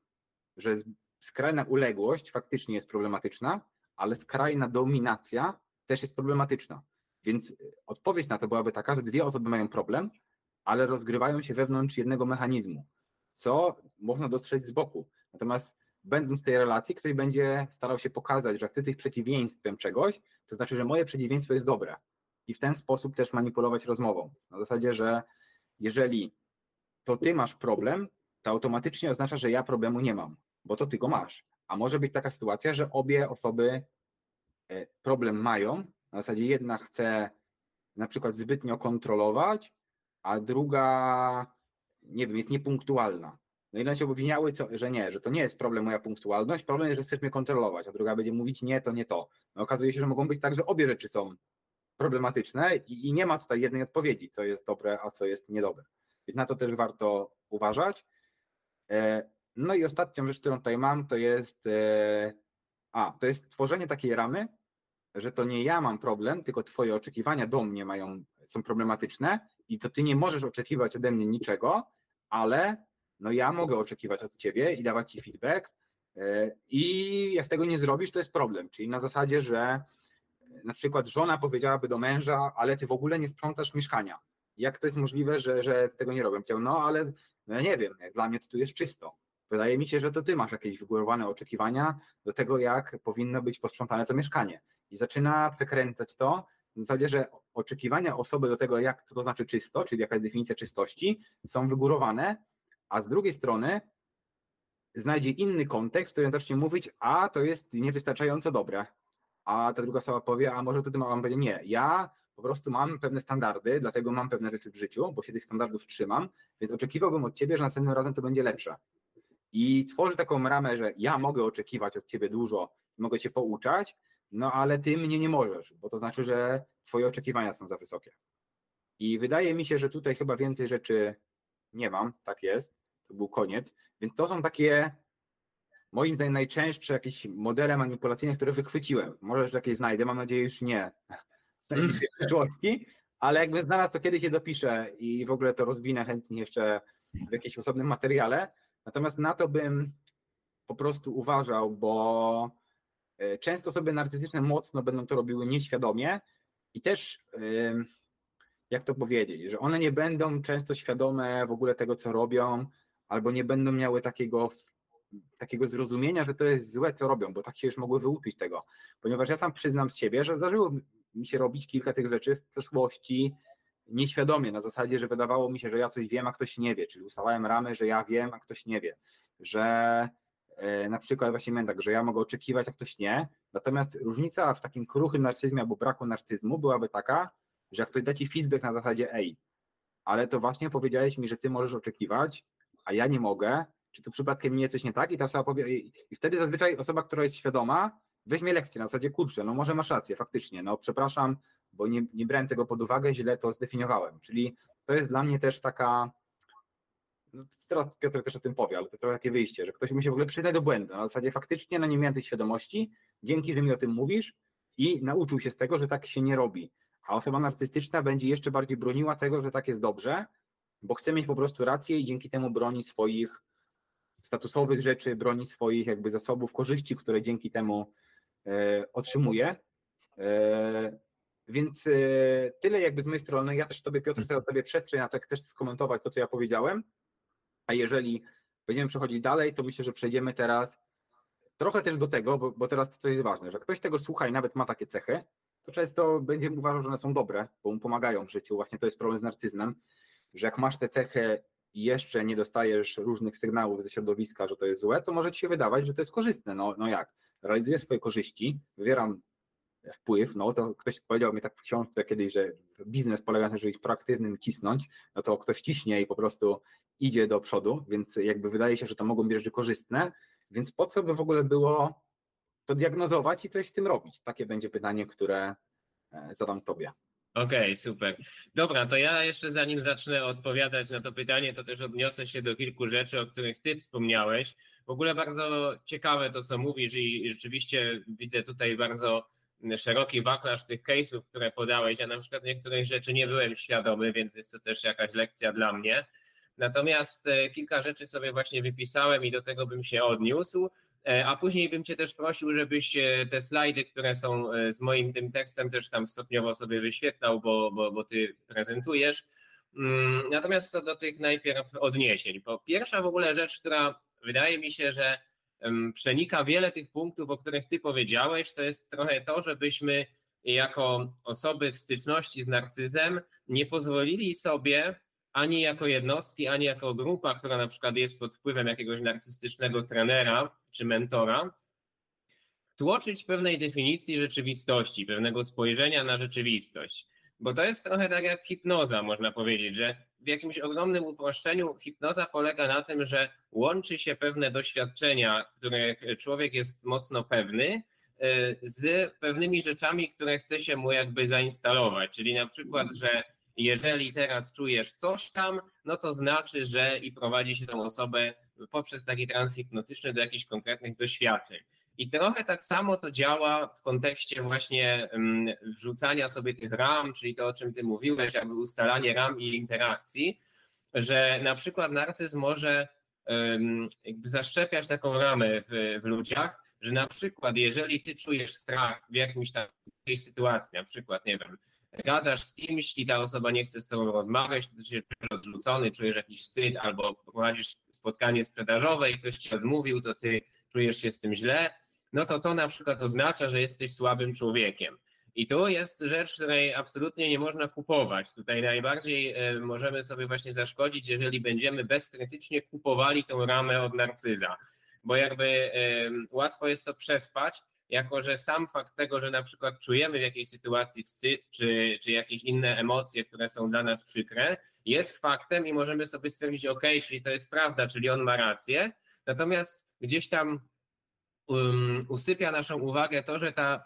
Że skrajna uległość faktycznie jest problematyczna, ale skrajna dominacja też jest problematyczna. Więc y, odpowiedź na to byłaby taka, że dwie osoby mają problem, ale rozgrywają się wewnątrz jednego mechanizmu, co można dostrzec z boku. Natomiast będąc w tej relacji, ktoś będzie starał się pokazać, że ty jesteś przeciwieństwem czegoś, to znaczy, że moje przeciwieństwo jest dobre. I w ten sposób też manipulować rozmową. Na zasadzie, że jeżeli to ty masz problem, to automatycznie oznacza, że ja problemu nie mam, bo to ty go masz. A może być taka sytuacja, że obie osoby problem mają, na zasadzie jedna chce na przykład zbytnio kontrolować, a druga, nie wiem, jest niepunktualna. No i one się obwiniały, co, że nie, że to nie jest problem moja punktualność, problem jest, że chcesz mnie kontrolować, a druga będzie mówić nie, to nie to. No okazuje się, że mogą być tak, że obie rzeczy są problematyczne i, i nie ma tutaj jednej odpowiedzi, co jest dobre, a co jest niedobre. Więc na to też warto uważać. E, No i ostatnią rzecz, którą tutaj mam, to jest e, a, to jest tworzenie takiej ramy, że to nie ja mam problem, tylko twoje oczekiwania do mnie mają, są problematyczne i to ty nie możesz oczekiwać ode mnie niczego, ale no ja mogę oczekiwać od ciebie i dawać ci feedback e, i jak tego nie zrobisz, to jest problem. Czyli na zasadzie, że e, na przykład żona powiedziałaby do męża, ale ty w ogóle nie sprzątasz mieszkania. Jak to jest możliwe, że, że tego nie robię? Powiedział, no ale no ja nie wiem, dla mnie to tu jest czysto. Wydaje mi się, że to ty masz jakieś wygórowane oczekiwania do tego, jak powinno być posprzątane to mieszkanie. I zaczyna przekręcać to w zasadzie, że oczekiwania osoby do tego, jak co to znaczy czysto, czyli jaka jest definicja czystości, są wygórowane, a z drugiej strony znajdzie inny kontekst, w którym zacznie mówić, a to jest niewystarczająco dobre. A ta druga osoba powie, a może to ty mam powiedzieć, nie, ja po prostu mam pewne standardy, dlatego mam pewne rzeczy w życiu, bo się tych standardów trzymam, więc oczekiwałbym od ciebie, że następnym razem to będzie lepsze. I tworzy taką ramę, że ja mogę oczekiwać od ciebie dużo, mogę cię pouczać, no ale ty mnie nie możesz, bo to znaczy, że twoje oczekiwania są za wysokie. I wydaje mi się, że tutaj chyba więcej rzeczy nie mam, tak jest, to był koniec, więc to są takie moim zdaniem najczęstsze jakieś modele manipulacyjne, które wychwyciłem. Może że jakieś znajdę, mam nadzieję już nie. W najbliższej przyszłości, ale jakbym znalazł, to kiedyś je dopiszę i w ogóle to rozwinę chętnie jeszcze w jakimś osobnym materiale. Natomiast na to bym po prostu uważał, bo e, często osoby narcystyczne mocno będą to robiły nieświadomie i też, ym, jak to powiedzieć, że one nie będą często świadome w ogóle tego, co robią, albo nie będą miały takiego, takiego zrozumienia, że to jest złe, co robią, bo tak się już mogły wyuczyć tego. Ponieważ ja sam przyznam z siebie, że zdarzyło mi się robić kilka tych rzeczy w przeszłości nieświadomie, na zasadzie, że wydawało mi się, że ja coś wiem, a ktoś nie wie, czyli ustalałem ramy, że ja wiem, a ktoś nie wie, że e, na przykład właśnie miałem tak, że ja mogę oczekiwać, a ktoś nie, natomiast różnica w takim kruchym narcyzmie albo braku narcyzmu byłaby taka, że jak ktoś da ci feedback na zasadzie ej, ale to właśnie powiedziałeś mi, że ty możesz oczekiwać, a ja nie mogę, czy tu przypadkiem nie coś nie tak? I ta osoba powie, i wtedy zazwyczaj osoba, która jest świadoma, weźmie lekcję na zasadzie, kurczę, no może masz rację, faktycznie, no przepraszam, bo nie, nie brałem tego pod uwagę, źle to zdefiniowałem. Czyli to jest dla mnie też taka, no teraz Piotr też o tym powie, ale to trochę takie wyjście, że ktoś musi w ogóle przyznać do błędu. Na zasadzie faktycznie no nie miałem tej świadomości, dzięki, że mi o tym mówisz i nauczył się z tego, że tak się nie robi. A osoba narcystyczna będzie jeszcze bardziej broniła tego, że tak jest dobrze, bo chce mieć po prostu rację i dzięki temu broni swoich statusowych rzeczy, broni swoich jakby zasobów, korzyści, które dzięki temu e, otrzymuje. E, więc e, tyle jakby z mojej strony. Ja też Tobie, Piotr, teraz Tobie przestrzeń na to, jak też skomentować to, co ja powiedziałem. A jeżeli będziemy przechodzić dalej, to myślę, że przejdziemy teraz trochę też do tego, bo, bo teraz to jest ważne, że ktoś tego słucha i nawet ma takie cechy, to często będzie uważał, że one są dobre, bo mu pomagają w życiu. Właśnie to jest problem z narcyzmem, że jak masz te cechy i jeszcze nie dostajesz różnych sygnałów ze środowiska, że to jest złe, to może ci się wydawać, że to jest korzystne. No, no jak? Realizuję swoje korzyści, wywieram wpływ, no to ktoś powiedział mi tak w książce kiedyś, że biznes polega na tym, żeby być proaktywnym, cisnąć, no to ktoś ciśnie i po prostu idzie do przodu, więc jakby wydaje się, że to mogą być rzeczy korzystne, więc po co by w ogóle było to diagnozować i coś z tym robić? Takie będzie pytanie, które e, zadam Tobie. Okej, okay, super. Dobra, to ja jeszcze zanim zacznę odpowiadać na to pytanie, to też odniosę się do kilku rzeczy, o których Ty wspomniałeś. W ogóle bardzo ciekawe to, co mówisz i rzeczywiście widzę tutaj bardzo szeroki wachlarz tych case'ów, które podałeś. Ja na przykład niektórych rzeczy nie byłem świadomy, więc jest to też jakaś lekcja dla mnie. Natomiast e, kilka rzeczy sobie właśnie wypisałem i do tego bym się odniósł. E, a później bym Cię też prosił, żebyś e, te slajdy, które są z moim tym tekstem, też tam stopniowo sobie wyświetlał, bo, bo, bo Ty prezentujesz. Mm, natomiast co do tych najpierw odniesień. Po pierwsza w ogóle rzecz, która wydaje mi się, że przenika wiele tych punktów, o których Ty powiedziałeś, to jest trochę to, żebyśmy jako osoby w styczności z narcyzem nie pozwolili sobie ani jako jednostki, ani jako grupa, która na przykład jest pod wpływem jakiegoś narcystycznego trenera czy mentora, wtłoczyć pewnej definicji rzeczywistości, pewnego spojrzenia na rzeczywistość. Bo to jest trochę tak jak hipnoza, można powiedzieć, że w jakimś ogromnym uproszczeniu hipnoza polega na tym, że łączy się pewne doświadczenia, których człowiek jest mocno pewny, y, z pewnymi rzeczami, które chce się mu jakby zainstalować. Czyli na przykład, że jeżeli teraz czujesz coś tam, no to znaczy, że i prowadzi się tą osobę poprzez taki trans hipnotyczny do jakichś konkretnych doświadczeń. I trochę tak samo to działa w kontekście właśnie mm, wrzucania sobie tych ram, czyli to, o czym ty mówiłeś, jakby ustalanie ram i interakcji, że na przykład narcyz może jakby zaszczepiać taką ramę w, w ludziach, że na przykład jeżeli ty czujesz strach w jakimś takiej sytuacji, na przykład, nie wiem, gadasz z kimś i ta osoba nie chce z tobą rozmawiać, to ty się czujesz odrzucony, czujesz jakiś wstyd, albo prowadzisz spotkanie sprzedażowe i ktoś ci odmówił, to ty czujesz się z tym źle, no to to na przykład oznacza, że jesteś słabym człowiekiem. I tu jest rzecz, której absolutnie nie można kupować. Tutaj najbardziej e, możemy sobie właśnie zaszkodzić, jeżeli będziemy bezkrytycznie kupowali tą ramę od narcyza, bo jakby łatwo jest to przespać, jako że sam fakt tego, że na przykład czujemy w jakiejś sytuacji wstyd czy, czy jakieś inne emocje, które są dla nas przykre, jest faktem i możemy sobie stwierdzić, ok, czyli to jest prawda, czyli on ma rację, natomiast gdzieś tam um, usypia naszą uwagę to, że ta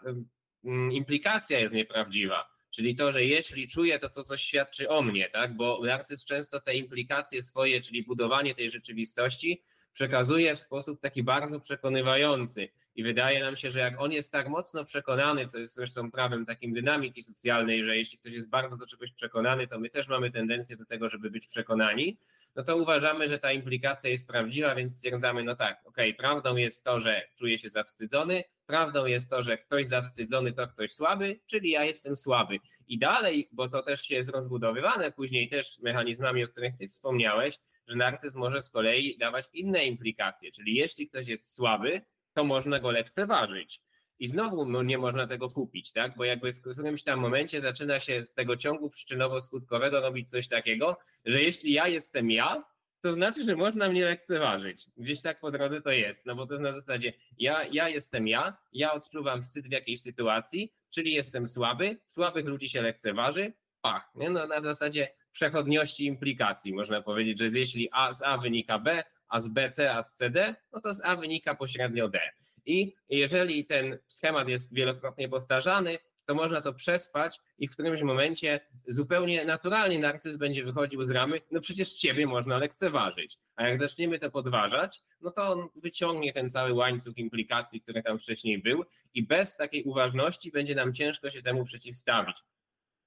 um, implikacja jest nieprawdziwa. Czyli to, że jeśli czuję, to to coś świadczy o mnie, tak? Bo narcyz często te implikacje swoje, czyli budowanie tej rzeczywistości, przekazuje w sposób taki bardzo przekonywający. I wydaje nam się, że jak on jest tak mocno przekonany, co jest zresztą prawem takim dynamiki socjalnej, że jeśli ktoś jest bardzo do czegoś przekonany, to my też mamy tendencję do tego, żeby być przekonani, no to uważamy, że ta implikacja jest prawdziwa, więc stwierdzamy, no tak, okej, okay, prawdą jest to, że czuję się zawstydzony, prawdą jest to, że ktoś zawstydzony to ktoś słaby, czyli ja jestem słaby. I dalej, bo to też jest rozbudowywane później też mechanizmami, o których ty wspomniałeś, że narcyz może z kolei dawać inne implikacje, czyli jeśli ktoś jest słaby, to można go lekceważyć. I znowu no, nie można tego kupić, tak? Bo jakby w którymś tam momencie zaczyna się z tego ciągu przyczynowo-skutkowego robić coś takiego, że jeśli ja jestem ja, to znaczy, że można mnie lekceważyć. Gdzieś tak po drodze to jest, no bo to jest na zasadzie ja, ja jestem ja, ja odczuwam wstyd w jakiejś sytuacji, czyli jestem słaby, słabych ludzi się lekceważy, pach, nie? No, na zasadzie przechodniości implikacji można powiedzieć, że jeśli A z A wynika B, a z B C, a z C D, no to z A wynika pośrednio D. I jeżeli ten schemat jest wielokrotnie powtarzany, to można to przespać i w którymś momencie zupełnie naturalnie narcyz będzie wychodził z ramy, no przecież ciebie można lekceważyć. A jak zaczniemy to podważać, no to on wyciągnie ten cały łańcuch implikacji, który tam wcześniej był i bez takiej uważności będzie nam ciężko się temu przeciwstawić.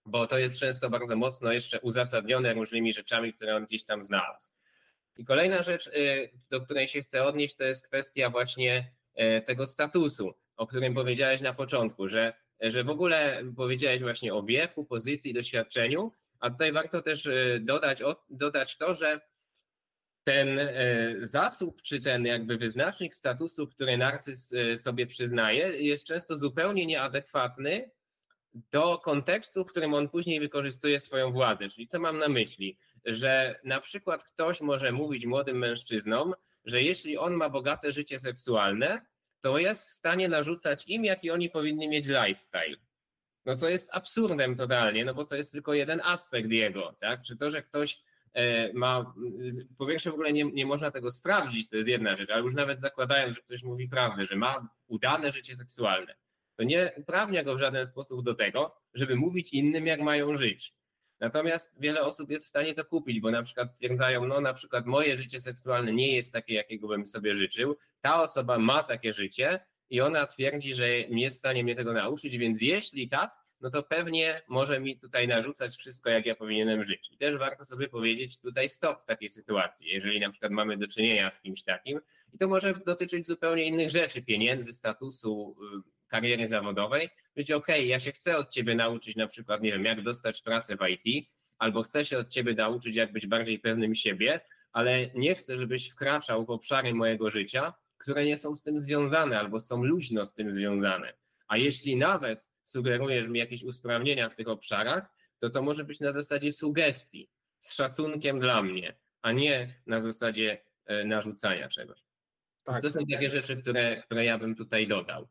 Bo to jest często bardzo mocno jeszcze uzasadnione różnymi rzeczami, które on gdzieś tam znalazł. I kolejna rzecz, y, do której się chcę odnieść, to jest kwestia właśnie tego statusu, o którym powiedziałeś na początku, że, że w ogóle powiedziałeś właśnie o wieku, pozycji, doświadczeniu, a tutaj warto też y, dodać, dodać to, że ten zasób, czy ten jakby wyznacznik statusu, który narcyz sobie przyznaje, jest często zupełnie nieadekwatny do kontekstu, w którym on później wykorzystuje swoją władzę. Czyli to mam na myśli, że na przykład ktoś może mówić młodym mężczyznom, że jeśli on ma bogate życie seksualne, to jest w stanie narzucać im, jaki oni powinni mieć lifestyle. No co jest absurdem totalnie, no bo to jest tylko jeden aspekt jego, tak? Czy to, że ktoś e, ma, po pierwsze w ogóle nie, nie można tego sprawdzić, to jest jedna rzecz, ale już nawet zakładając, że ktoś mówi prawdę, że ma udane życie seksualne, to nie uprawnia go w żaden sposób do tego, żeby mówić innym, jak mają żyć. Natomiast wiele osób jest w stanie to kupić, bo na przykład stwierdzają, no na przykład moje życie seksualne nie jest takie, jakiego bym sobie życzył, ta osoba ma takie życie i ona twierdzi, że jest w stanie mnie tego nauczyć, więc jeśli tak, no to pewnie może mi tutaj narzucać wszystko, jak ja powinienem żyć. I też warto sobie powiedzieć tutaj stop w takiej sytuacji, jeżeli na przykład mamy do czynienia z kimś takim i to może dotyczyć zupełnie innych rzeczy, pieniędzy, statusu, kariery zawodowej, być ok, ja się chcę od ciebie nauczyć na przykład, nie wiem, jak dostać pracę w IT, albo chcę się od ciebie nauczyć, jak być bardziej pewnym siebie, ale nie chcę, żebyś wkraczał w obszary mojego życia, które nie są z tym związane albo są luźno z tym związane. A jeśli nawet sugerujesz mi jakieś usprawnienia w tych obszarach, to to może być na zasadzie sugestii, z szacunkiem dla mnie, a nie na zasadzie e, narzucania czegoś. Tak. To są takie rzeczy, które, które ja bym tutaj dodał.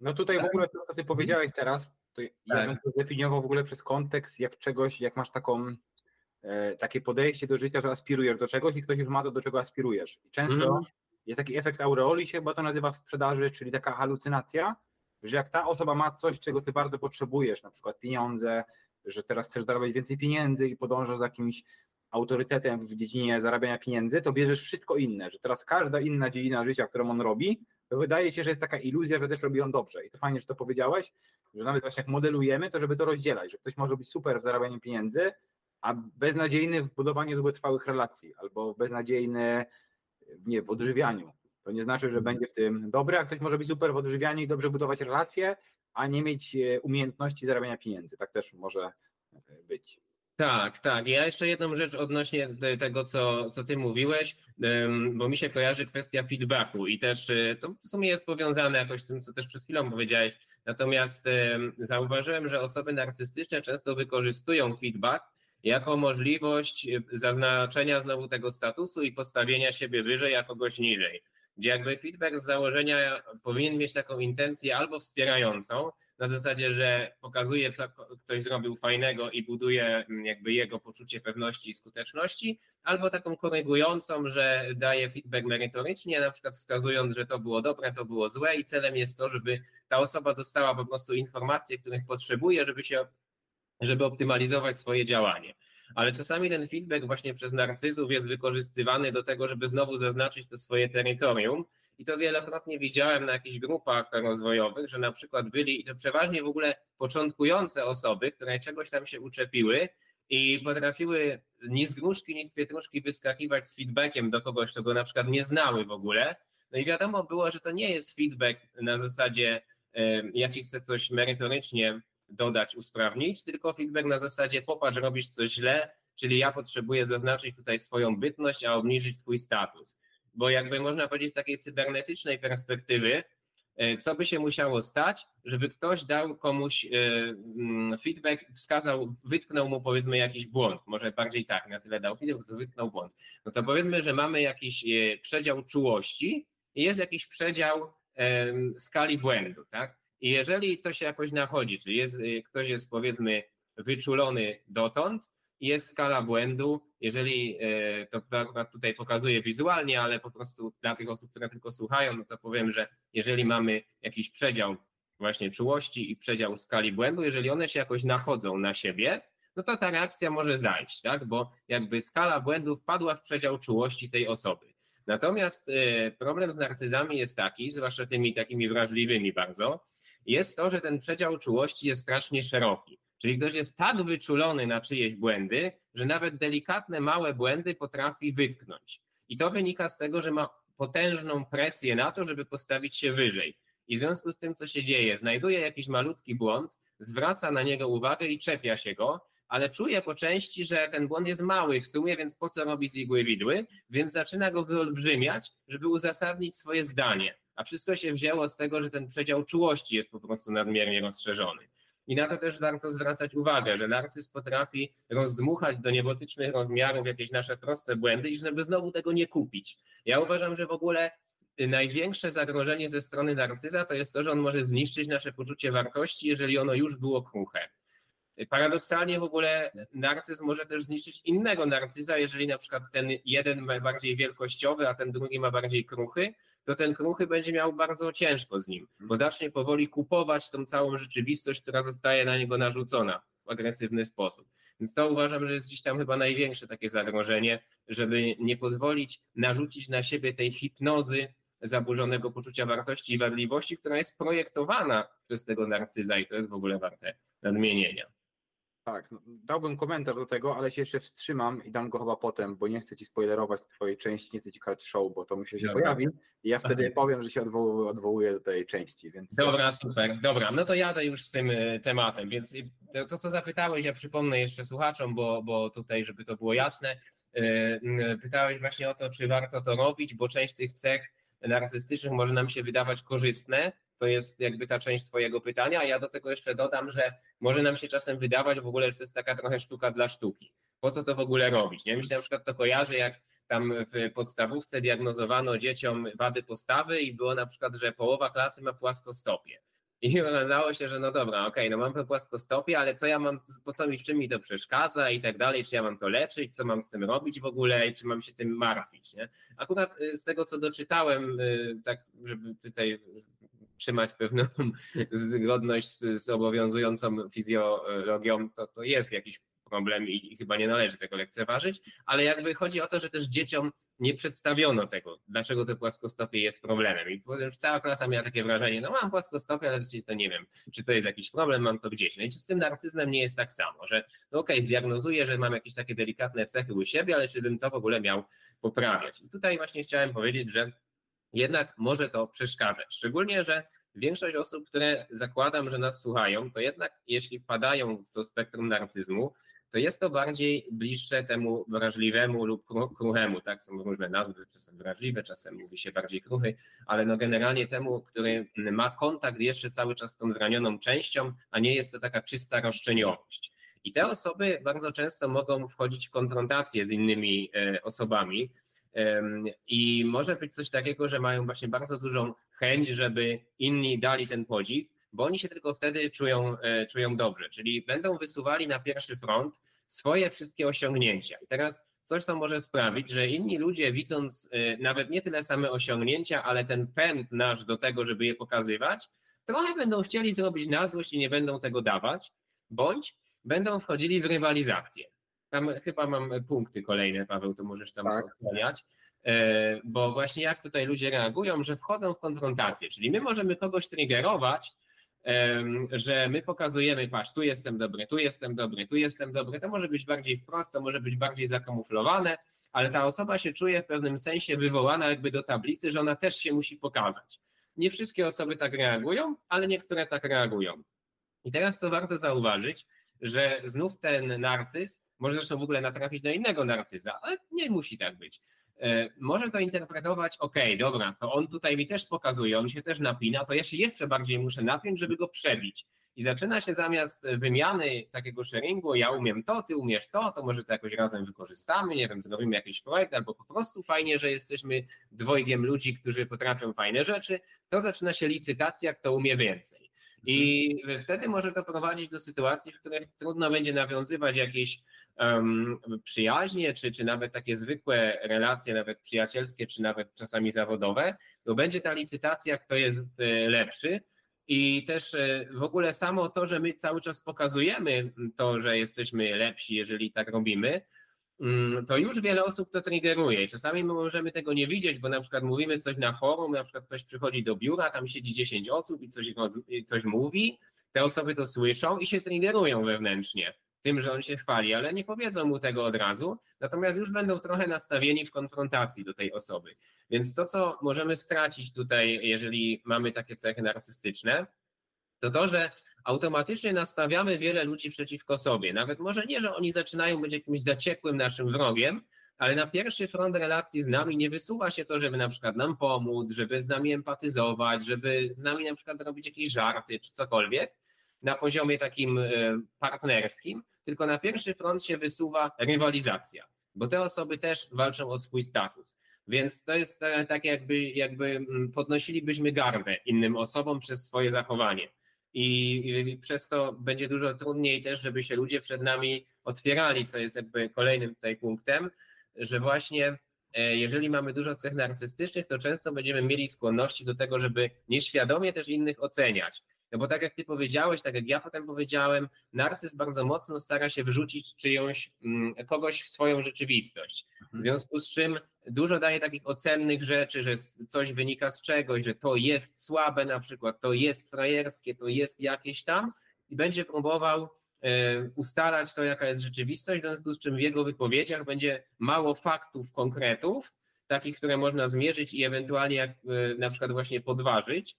No tutaj w tak. ogóle to, co ty powiedziałeś teraz, to ja tak. bym to zdefiniował w ogóle przez kontekst, jak czegoś, jak masz taką e, takie podejście do życia, że aspirujesz do czegoś i ktoś już ma to, do czego aspirujesz. I często mm. jest taki efekt aureoli, się chyba to nazywa w sprzedaży, czyli taka halucynacja, że jak ta osoba ma coś, czego ty bardzo potrzebujesz, na przykład pieniądze, że teraz chcesz zarabiać więcej pieniędzy i podążasz za jakimś autorytetem w dziedzinie zarabiania pieniędzy, to bierzesz wszystko inne, że teraz każda inna dziedzina życia, którą on robi, wydaje się, że jest taka iluzja, że też robi on dobrze. I to fajnie, że to powiedziałeś, że nawet właśnie jak modelujemy, to żeby to rozdzielać, że ktoś może być super w zarabianiu pieniędzy, a beznadziejny w budowaniu długotrwałych relacji, albo beznadziejny nie, w odżywianiu. To nie znaczy, że będzie w tym dobry, a ktoś może być super w odżywianiu i dobrze budować relacje, a nie mieć e, umiejętności zarabiania pieniędzy. Tak też może e, być. Tak, tak. Ja jeszcze jedną rzecz odnośnie tego, co, co ty mówiłeś, bo mi się kojarzy kwestia feedbacku i też y, to w sumie jest powiązane jakoś z tym, co też przed chwilą powiedziałeś. Natomiast zauważyłem, że osoby narcystyczne często wykorzystują feedback jako możliwość y, zaznaczenia znowu tego statusu i postawienia siebie wyżej, a kogoś niżej. Gdzie jakby feedback z założenia powinien mieć taką intencję albo wspierającą, na zasadzie, że pokazuje, co ktoś zrobił fajnego i buduje mm, jakby jego poczucie pewności i skuteczności, albo taką korygującą, że daje feedback merytorycznie, na przykład wskazując, że to było dobre, to było złe i celem jest to, żeby ta osoba dostała po prostu informacje, których potrzebuje, żeby się żeby optymalizować swoje działanie. ale czasami ten feedback właśnie przez narcyzów jest wykorzystywany do tego, żeby znowu zaznaczyć to swoje terytorium. I to wielokrotnie widziałem na jakichś grupach rozwojowych, że na przykład byli, i to przeważnie w ogóle początkujące osoby, które czegoś tam się uczepiły i potrafiły ni z gruszki, ni z pietruszki wyskakiwać z feedbackiem do kogoś, kto go na przykład nie znały w ogóle. No i wiadomo było, że to nie jest feedback na zasadzie ja ci chcę coś merytorycznie dodać, usprawnić, tylko feedback na zasadzie popatrz, robisz coś źle, czyli ja potrzebuję zaznaczyć tutaj swoją bytność, a obniżyć twój status. Bo jakby można powiedzieć z takiej cybernetycznej perspektywy, e, co by się musiało stać, żeby ktoś dał komuś e, mm, feedback, wskazał, wytknął mu powiedzmy jakiś błąd, może bardziej tak, na tyle dał feedback, to wytknął błąd. No to powiedzmy, że mamy jakiś e, przedział czułości i jest jakiś przedział skali błędu, tak? I jeżeli to się jakoś nachodzi, czyli jest, ktoś jest powiedzmy wyczulony dotąd, jest skala błędu, jeżeli e, to tutaj pokazuję wizualnie, ale po prostu dla tych osób, które tylko słuchają, no to powiem, że jeżeli mamy jakiś przedział właśnie czułości i przedział skali błędu, jeżeli one się jakoś nachodzą na siebie, no to ta reakcja może zajść, tak? Bo jakby skala błędu wpadła w przedział czułości tej osoby. Natomiast e, problem z narcyzami jest taki, zwłaszcza tymi takimi wrażliwymi bardzo, jest to, że ten przedział czułości jest strasznie szeroki. Czyli ktoś jest tak wyczulony na czyjeś błędy, że nawet delikatne, małe błędy potrafi wytknąć. I to wynika z tego, że ma potężną presję na to, żeby postawić się wyżej. I w związku z tym, co się dzieje, znajduje jakiś malutki błąd, zwraca na niego uwagę i czepia się go, ale czuje po części, że ten błąd jest mały w sumie, więc po co robi z igły widły, więc zaczyna go wyolbrzymiać, żeby uzasadnić swoje zdanie. A wszystko się wzięło z tego, że ten przedział czułości jest po prostu nadmiernie rozszerzony. I na to też warto zwracać uwagę, że narcyz potrafi rozdmuchać do niebotycznych rozmiarów jakieś nasze proste błędy i żeby znowu tego nie kupić. Ja uważam, że w ogóle największe zagrożenie ze strony narcyza to jest to, że on może zniszczyć nasze poczucie wartości, jeżeli ono już było kruche. Paradoksalnie w ogóle narcyz może też zniszczyć innego narcyza, jeżeli na przykład ten jeden ma bardziej wielkościowy, a ten drugi ma bardziej kruchy, to ten kruchy będzie miał bardzo ciężko z nim, bo zacznie powoli kupować tą całą rzeczywistość, która zostaje na niego narzucona w agresywny sposób. Więc to uważam, że jest gdzieś tam chyba największe takie zagrożenie, żeby nie pozwolić narzucić na siebie tej hipnozy zaburzonego poczucia wartości i wadliwości, która jest projektowana przez tego narcyza i to jest w ogóle warte nadmienienia. Tak, no, dałbym komentarz do tego, ale się jeszcze wstrzymam i dam go chyba potem, bo nie chcę ci spoilerować twojej części, nie chcę ci karać show, bo to myślę się Dobra. pojawi i ja wtedy powiem, że się odwołuję, odwołuję do tej części. Więc... Dobra, super. Dobra, no to jadę już z tym e, tematem, więc to, co zapytałeś, ja przypomnę jeszcze słuchaczom, bo, bo tutaj, żeby to było jasne, e, pytałeś właśnie o to, czy warto to robić, bo część tych cech narcystycznych może nam się wydawać korzystne, to jest jakby ta część Twojego pytania. Ja do tego jeszcze dodam, że może nam się czasem wydawać w ogóle, że to jest taka trochę sztuka dla sztuki. Po co to w ogóle robić? Nie? Mi się na przykład to kojarzy, jak tam w podstawówce diagnozowano dzieciom wady postawy i było na przykład, że połowa klasy ma płaskostopie. I okazało się, że no dobra, okej, okay, no mam to płaskostopie, ale co ja mam, po co mi, w czym mi to przeszkadza i tak dalej, czy ja mam to leczyć, co mam z tym robić w ogóle czy mam się tym martwić, nie? Akurat y, z tego, co doczytałem, y, tak żeby tutaj trzymać pewną zgodność z, z obowiązującą fizjologią, to, to jest jakiś problem i, i chyba nie należy tego lekceważyć, ale jakby chodzi o to, że też dzieciom nie przedstawiono tego, dlaczego to płaskostopie jest problemem. I potem cała klasa miała takie wrażenie, no mam płaskostopie, ale to nie wiem, czy to jest jakiś problem, mam to gdzieś. No i z tym narcyzmem nie jest tak samo, że no okej, okay, zdiagnozuję, że mam jakieś takie delikatne cechy u siebie, ale czy bym to w ogóle miał poprawiać. I tutaj właśnie chciałem powiedzieć, że jednak może to przeszkadzać. Szczególnie, że większość osób, które zakładam, że nas słuchają, to jednak jeśli wpadają w to spektrum narcyzmu, to jest to bardziej bliższe temu wrażliwemu lub kruchemu, tak? Są różne nazwy, czasem wrażliwe, czasem mówi się bardziej kruchy, ale no generalnie temu, który ma kontakt jeszcze cały czas z tą zranioną częścią, a nie jest to taka czysta roszczeniowość. I te osoby bardzo często mogą wchodzić w konfrontację z innymi e, osobami, i może być coś takiego, że mają właśnie bardzo dużą chęć, żeby inni dali ten podziw, bo oni się tylko wtedy czują, e, czują dobrze, czyli będą wysuwali na pierwszy front swoje wszystkie osiągnięcia. I teraz coś to może sprawić, że inni ludzie widząc e, nawet nie tyle same osiągnięcia, ale ten pęd nasz do tego, żeby je pokazywać, trochę będą chcieli zrobić na złość i nie będą tego dawać, bądź będą wchodzili w rywalizację. Tam chyba mam punkty kolejne, Paweł, to możesz tam Tak. E, Bo właśnie jak tutaj ludzie reagują, że wchodzą w konfrontację, czyli my możemy kogoś triggerować, że my pokazujemy, patrz, tu jestem dobry, tu jestem dobry, tu jestem dobry. To może być bardziej wprost, to może być bardziej zakamuflowane, ale ta osoba się czuje w pewnym sensie wywołana jakby do tablicy, że ona też się musi pokazać. Nie wszystkie osoby tak reagują, ale niektóre tak reagują. I teraz co warto zauważyć, że znów ten narcyz może zresztą w ogóle natrafić na innego narcyza, ale nie musi tak być. E, Może to interpretować, ok, dobra, to on tutaj mi też pokazuje, on się też napina, to ja się jeszcze bardziej muszę napiąć, żeby go przebić. I zaczyna się zamiast wymiany takiego sharingu, ja umiem to, ty umiesz to, to może to jakoś razem wykorzystamy, nie wiem, zrobimy jakiś projekt, albo po prostu fajnie, że jesteśmy dwojgiem ludzi, którzy potrafią fajne rzeczy, to zaczyna się licytacja, kto umie więcej. I wtedy może to prowadzić do sytuacji, w których trudno będzie nawiązywać jakieś um, przyjaźnie, czy, czy nawet takie zwykłe relacje, nawet przyjacielskie, czy nawet czasami zawodowe, to będzie ta licytacja, kto jest e, lepszy. I też e, w ogóle samo to, że my cały czas pokazujemy to, że jesteśmy lepsi, jeżeli tak robimy, mm, to już wiele osób to triggeruje. Czasami my możemy tego nie widzieć, bo na przykład mówimy coś na forum, na przykład ktoś przychodzi do biura, tam siedzi 10 osób i coś, coś mówi, te osoby to słyszą i się triggerują wewnętrznie tym, że on się chwali, ale nie powiedzą mu tego od razu, natomiast już będą trochę nastawieni w konfrontacji do tej osoby. Więc to, co możemy stracić tutaj, jeżeli mamy takie cechy narcystyczne, to to, że automatycznie nastawiamy wiele ludzi przeciwko sobie. Nawet może nie, że oni zaczynają być jakimś zaciekłym naszym wrogiem, ale na pierwszy front relacji z nami nie wysuwa się to, żeby na przykład nam pomóc, żeby z nami empatyzować, żeby z nami na przykład robić jakieś żarty czy cokolwiek na poziomie takim e, partnerskim, tylko na pierwszy front się wysuwa rywalizacja, bo te osoby też walczą o swój status. Więc to jest e, tak, jakby, jakby mm, podnosilibyśmy garbę innym osobom przez swoje zachowanie. I i przez to będzie dużo trudniej też, żeby się ludzie przed nami otwierali, co jest jakby kolejnym tutaj punktem, że właśnie e, jeżeli mamy dużo cech narcystycznych, to często będziemy mieli skłonności do tego, żeby nieświadomie też innych oceniać. No bo tak jak ty powiedziałeś, tak jak ja potem powiedziałem, narcyz bardzo mocno stara się wrzucić czyjąś, mm, kogoś w swoją rzeczywistość. W związku z czym dużo daje takich ocennych rzeczy, że coś wynika z czegoś, że to jest słabe na przykład, to jest frajerskie, to jest jakieś tam i będzie próbował e, ustalać to, jaka jest rzeczywistość, w związku z czym w jego wypowiedziach będzie mało faktów, konkretów, takich, które można zmierzyć i ewentualnie jak, e, na przykład właśnie podważyć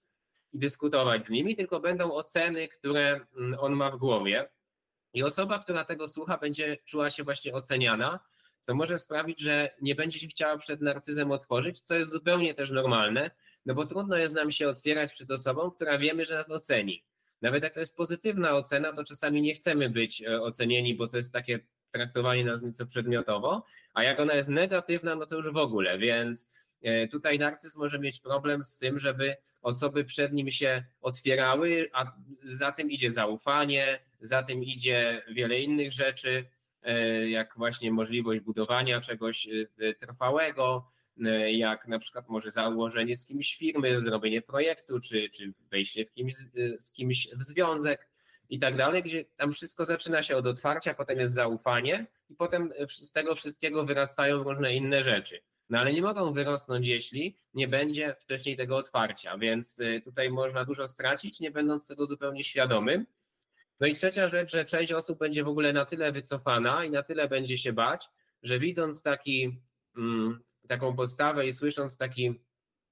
i dyskutować z nimi, tylko będą oceny, które mm, on ma w głowie. I osoba, która tego słucha, będzie czuła się właśnie oceniana, co może sprawić, że nie będzie się chciała przed narcyzem otworzyć, co jest zupełnie też normalne, no bo trudno jest nam się otwierać przed osobą, która wiemy, że nas oceni. Nawet jak to jest pozytywna ocena, to czasami nie chcemy być e, ocenieni, bo to jest takie traktowanie nas nieco przedmiotowo, a jak ona jest negatywna, no to już w ogóle, więc e, tutaj narcyz może mieć problem z tym, żeby osoby przed nim się otwierały, a za tym idzie zaufanie, za tym idzie wiele innych rzeczy, e, jak właśnie możliwość budowania czegoś e, trwałego, e, jak na przykład może założenie z kimś firmy, zrobienie projektu, czy, czy wejście w kimś, z kimś w związek i tak dalej, gdzie tam wszystko zaczyna się od otwarcia, potem jest zaufanie i potem z tego wszystkiego wyrastają różne inne rzeczy. No ale nie mogą wyrosnąć, jeśli nie będzie wcześniej tego otwarcia, więc y, tutaj można dużo stracić, nie będąc tego zupełnie świadomym. No i trzecia rzecz, że część osób będzie w ogóle na tyle wycofana i na tyle będzie się bać, że widząc taki, mm, taką postawę i słysząc taki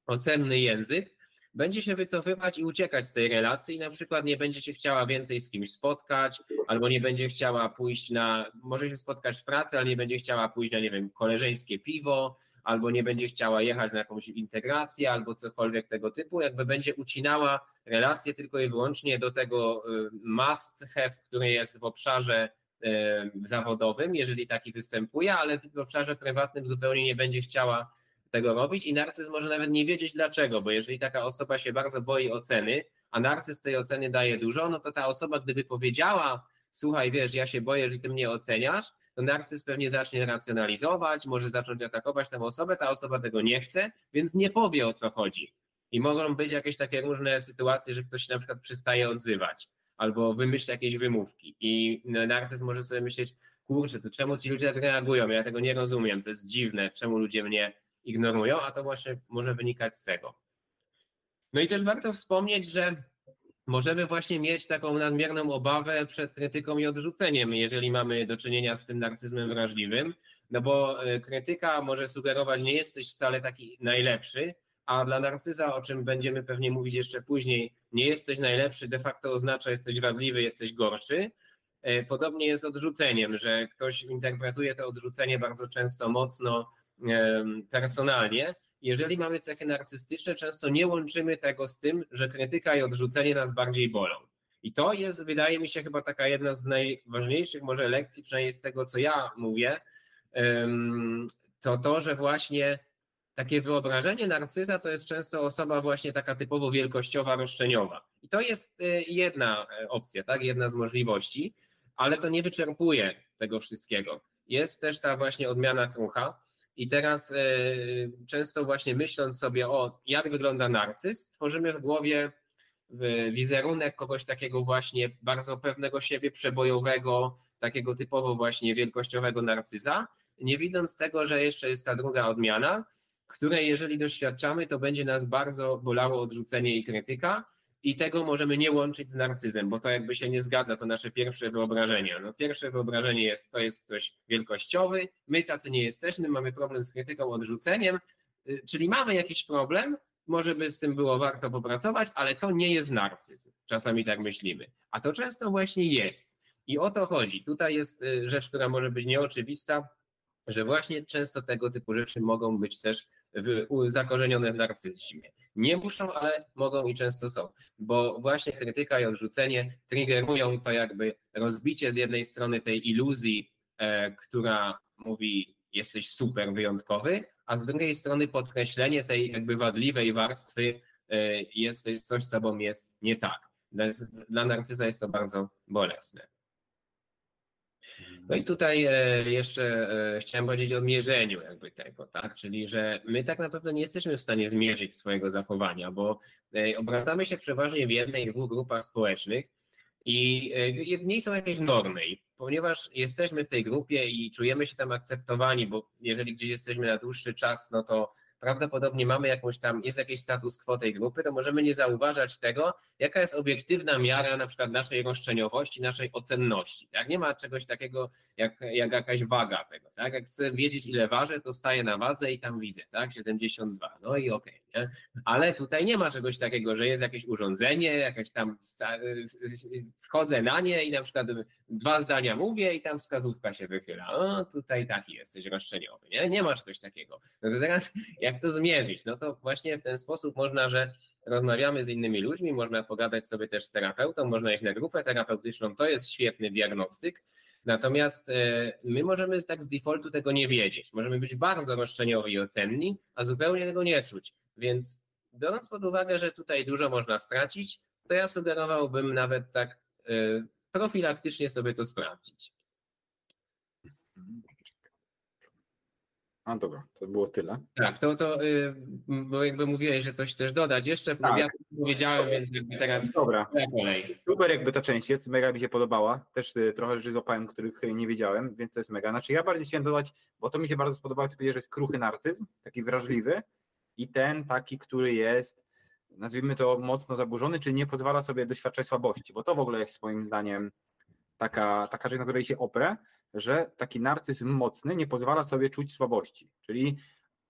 ocenny język, będzie się wycofywać i uciekać z tej relacji na przykład nie będzie się chciała więcej z kimś spotkać, albo nie będzie chciała pójść na, może się spotkać w pracy, ale nie będzie chciała pójść na, nie wiem, koleżeńskie piwo, albo nie będzie chciała jechać na jakąś integrację, albo cokolwiek tego typu, jakby będzie ucinała relacje tylko i wyłącznie do tego y, must have, który jest w obszarze y, zawodowym, jeżeli taki występuje, ale w obszarze prywatnym zupełnie nie będzie chciała tego robić i narcyz może nawet nie wiedzieć dlaczego, bo jeżeli taka osoba się bardzo boi oceny, a narcyz tej oceny daje dużo, no to ta osoba gdyby powiedziała, słuchaj, wiesz, ja się boję, że ty mnie oceniasz, to narcyz pewnie zacznie racjonalizować, może zacząć atakować tę osobę, ta osoba tego nie chce, więc nie powie o co chodzi. I mogą być jakieś takie różne sytuacje, że ktoś się na przykład przestaje odzywać albo wymyśla jakieś wymówki i narcyz może sobie myśleć, kurczę, to czemu ci ludzie tak reagują? Ja tego nie rozumiem, to jest dziwne, czemu ludzie mnie ignorują, a to właśnie może wynikać z tego. No i też warto wspomnieć, że możemy właśnie mieć taką nadmierną obawę przed krytyką i odrzuceniem, jeżeli mamy do czynienia z tym narcyzmem wrażliwym, no bo e, krytyka może sugerować, nie jesteś wcale taki najlepszy, a dla narcyza, o czym będziemy pewnie mówić jeszcze później, nie jesteś najlepszy, de facto oznacza jesteś wadliwy, jesteś gorszy. E, podobnie jest odrzuceniem, że ktoś interpretuje to odrzucenie bardzo często mocno personalnie. Jeżeli mamy cechy narcystyczne, często nie łączymy tego z tym, że krytyka i odrzucenie nas bardziej bolą. I to jest, wydaje mi się, chyba taka jedna z najważniejszych może lekcji, przynajmniej z tego, co ja mówię, to to, że właśnie takie wyobrażenie narcyza to jest często osoba właśnie taka typowo wielkościowa, roszczeniowa. I to jest y, jedna e, opcja, tak, jedna z możliwości, ale to nie wyczerpuje tego wszystkiego. Jest też ta właśnie odmiana krucha i teraz y, często właśnie myśląc sobie o jak wygląda narcyz, tworzymy w głowie wizerunek kogoś takiego właśnie bardzo pewnego siebie, przebojowego, takiego typowo właśnie wielkościowego narcyza, nie widząc tego, że jeszcze jest ta druga odmiana, której jeżeli doświadczamy, to będzie nas bardzo bolało odrzucenie i krytyka, i tego możemy nie łączyć z narcyzem, bo to jakby się nie zgadza, to nasze pierwsze wyobrażenie. No, pierwsze wyobrażenie jest, to jest ktoś wielkościowy, my tacy nie jesteśmy, mamy problem z krytyką, odrzuceniem, y, czyli mamy jakiś problem, może by z tym było warto popracować, ale to nie jest narcyzm. Czasami tak myślimy. A to często właśnie jest. I o to chodzi. Tutaj jest y, rzecz, która może być nieoczywista, że właśnie często tego typu rzeczy mogą być też w, zakorzenione w narcyzmie. Nie muszą, ale mogą i często są, bo właśnie krytyka i odrzucenie triggerują to jakby rozbicie z jednej strony tej iluzji, e, która mówi jesteś super wyjątkowy, a z drugiej strony podkreślenie tej jakby wadliwej warstwy e, jest coś, z tobą jest nie tak. Dla, dla narcyza jest to bardzo bolesne. No i tutaj e, jeszcze e, chciałem powiedzieć o mierzeniu jakby tego, tak? Czyli, że my tak naprawdę nie jesteśmy w stanie zmierzyć swojego zachowania, bo e, obracamy się przeważnie w jednej, dwóch grupach społecznych i w niej są jakieś normy. I ponieważ jesteśmy w tej grupie i czujemy się tam akceptowani, bo jeżeli gdzieś jesteśmy na dłuższy czas, no to prawdopodobnie mamy jakąś tam, jest jakiś status quo tej grupy, to możemy nie zauważać tego, jaka jest obiektywna miara na przykład naszej roszczeniowości, naszej ocenności. Tak? Nie ma czegoś takiego jak, jak jakaś waga tego. Tak? Jak chcę wiedzieć, ile ważę, to staję na wadze i tam widzę, tak? 72. No i okej. Okay, Ale tutaj nie ma czegoś takiego, że jest jakieś urządzenie, jakaś tam wchodzę na nie i na przykład dwa zdania mówię i tam wskazówka się wychyla. O, tutaj taki jesteś roszczeniowy. Nie, nie ma czegoś takiego. No to teraz jak to zmierzyć? No to właśnie w ten sposób można, że rozmawiamy z innymi ludźmi, można pogadać sobie też z terapeutą, można iść na grupę terapeutyczną, to jest świetny diagnostyk. Natomiast e, my możemy tak z defaultu tego nie wiedzieć. Możemy być bardzo roszczeniowi i ocenni, a zupełnie tego nie czuć. Więc biorąc pod uwagę, że tutaj dużo można stracić, to ja sugerowałbym nawet tak e, profilaktycznie sobie to sprawdzić. A dobra, to było tyle. Tak, to, to y, bo jakby mówiłeś, że coś chcesz dodać jeszcze, tak. ja powiedziałem, więc jakby teraz dobra. kolej. Super jakby ta część jest, mega mi się podobała, też y, trochę rzeczy złapałem, których nie wiedziałem, więc to jest mega. Znaczy ja bardziej chciałem dodać, bo to mi się bardzo spodobało, ty że jest kruchy narcyzm, taki wrażliwy i ten taki, który jest, nazwijmy to mocno zaburzony, czyli nie pozwala sobie doświadczać słabości, bo to w ogóle jest moim zdaniem taka, taka rzecz, na której się oprę, że taki narcyzm mocny nie pozwala sobie czuć słabości. Czyli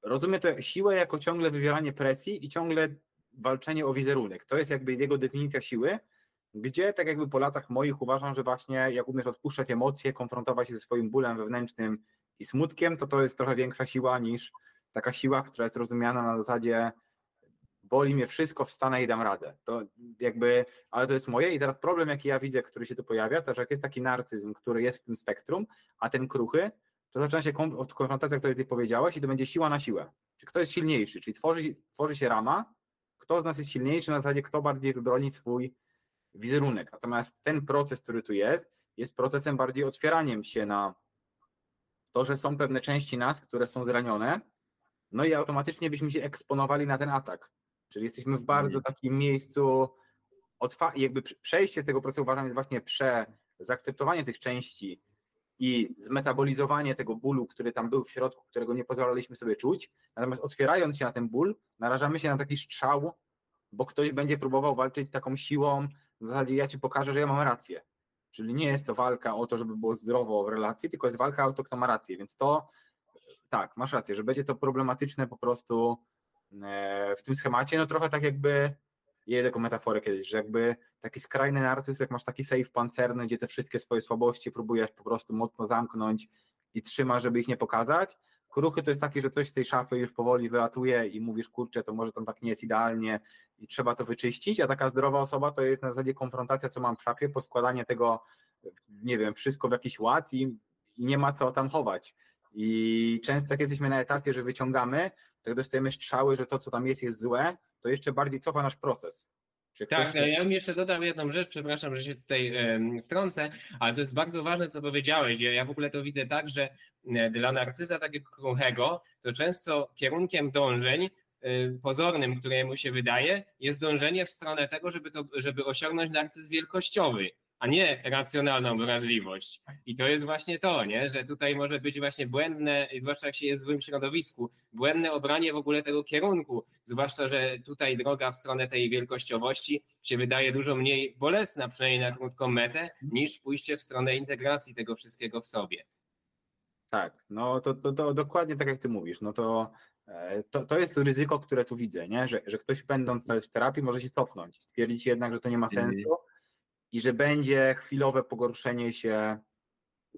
rozumie to siłę jako ciągle wywieranie presji i ciągle walczenie o wizerunek. To jest jakby jego definicja siły, gdzie tak jakby po latach moich uważam, że właśnie jak umiesz odpuszczać emocje, konfrontować się ze swoim bólem wewnętrznym i smutkiem, to to jest trochę większa siła niż taka siła, która jest rozumiana na zasadzie boli mnie wszystko, wstanę i dam radę. To jakby, ale to jest moje i teraz problem, jaki ja widzę, który się tu pojawia, to że jak jest taki narcyzm, który jest w tym spektrum, a ten kruchy, to zaczyna się od konfrontacji, o której ty powiedziałeś i to będzie siła na siłę. Czy kto jest silniejszy, czyli tworzy, tworzy się rama, kto z nas jest silniejszy, na zasadzie kto bardziej wybroni swój wizerunek. Natomiast ten proces, który tu jest, jest procesem bardziej otwieraniem się na to, że są pewne części nas, które są zranione, no i automatycznie byśmy się eksponowali na ten atak. Czyli jesteśmy w bardzo takim miejscu, jakby przejście z tego procesu uważam jest właśnie prze zaakceptowanie tych części i zmetabolizowanie tego bólu, który tam był w środku, którego nie pozwalaliśmy sobie czuć. Natomiast otwierając się na ten ból, narażamy się na taki strzał, bo ktoś będzie próbował walczyć taką siłą, w zasadzie ja ci pokażę, że ja mam rację. Czyli nie jest to walka o to, żeby było zdrowo w relacji, tylko jest walka o to, kto ma rację. Więc to tak, masz rację, że będzie to problematyczne po prostu w tym schemacie. No trochę tak jakby, je taką metaforę kiedyś, że jakby taki skrajny narcyz, jak masz taki safe pancerny, gdzie te wszystkie swoje słabości próbujesz po prostu mocno zamknąć i trzyma, żeby ich nie pokazać. Kruchy to jest taki, że coś z tej szafy już powoli wylatuje i mówisz, kurczę, to może tam tak nie jest idealnie i trzeba to wyczyścić, a taka zdrowa osoba to jest na zasadzie konfrontacja, co mam w szafie, poskładanie tego, nie wiem, wszystko w jakiś ład i, i nie ma co tam chować. I często jak jesteśmy na etapie, że wyciągamy, to jak dostajemy strzały, że to, co tam jest, jest złe, to jeszcze bardziej cofa nasz proces. Tak, ktoś- ja bym jeszcze dodał jedną rzecz, przepraszam, że się tutaj em, wtrącę, ale to jest bardzo ważne, co powiedziałeś. Ja w ogóle to widzę tak, że e, dla narcyza takiego kruchego, to często kierunkiem dążeń pozornym, które mu się wydaje, jest dążenie w stronę tego, żeby, to, żeby osiągnąć narcyz wielkościowy, a nie racjonalną wrażliwość. I to jest właśnie to, nie? że tutaj może być właśnie błędne, zwłaszcza jak się jest w złym środowisku, błędne obranie w ogóle tego kierunku, zwłaszcza, że tutaj droga w stronę tej wielkościowości się wydaje dużo mniej bolesna, przynajmniej na krótką metę, niż pójście w stronę integracji tego wszystkiego w sobie. Tak, no to, to, to dokładnie tak jak ty mówisz, no to, e, to, to jest to ryzyko, które tu widzę, nie? Że, że ktoś będąc w terapii może się cofnąć, stwierdzić jednak, że to nie ma Mhm. sensu i że będzie chwilowe pogorszenie się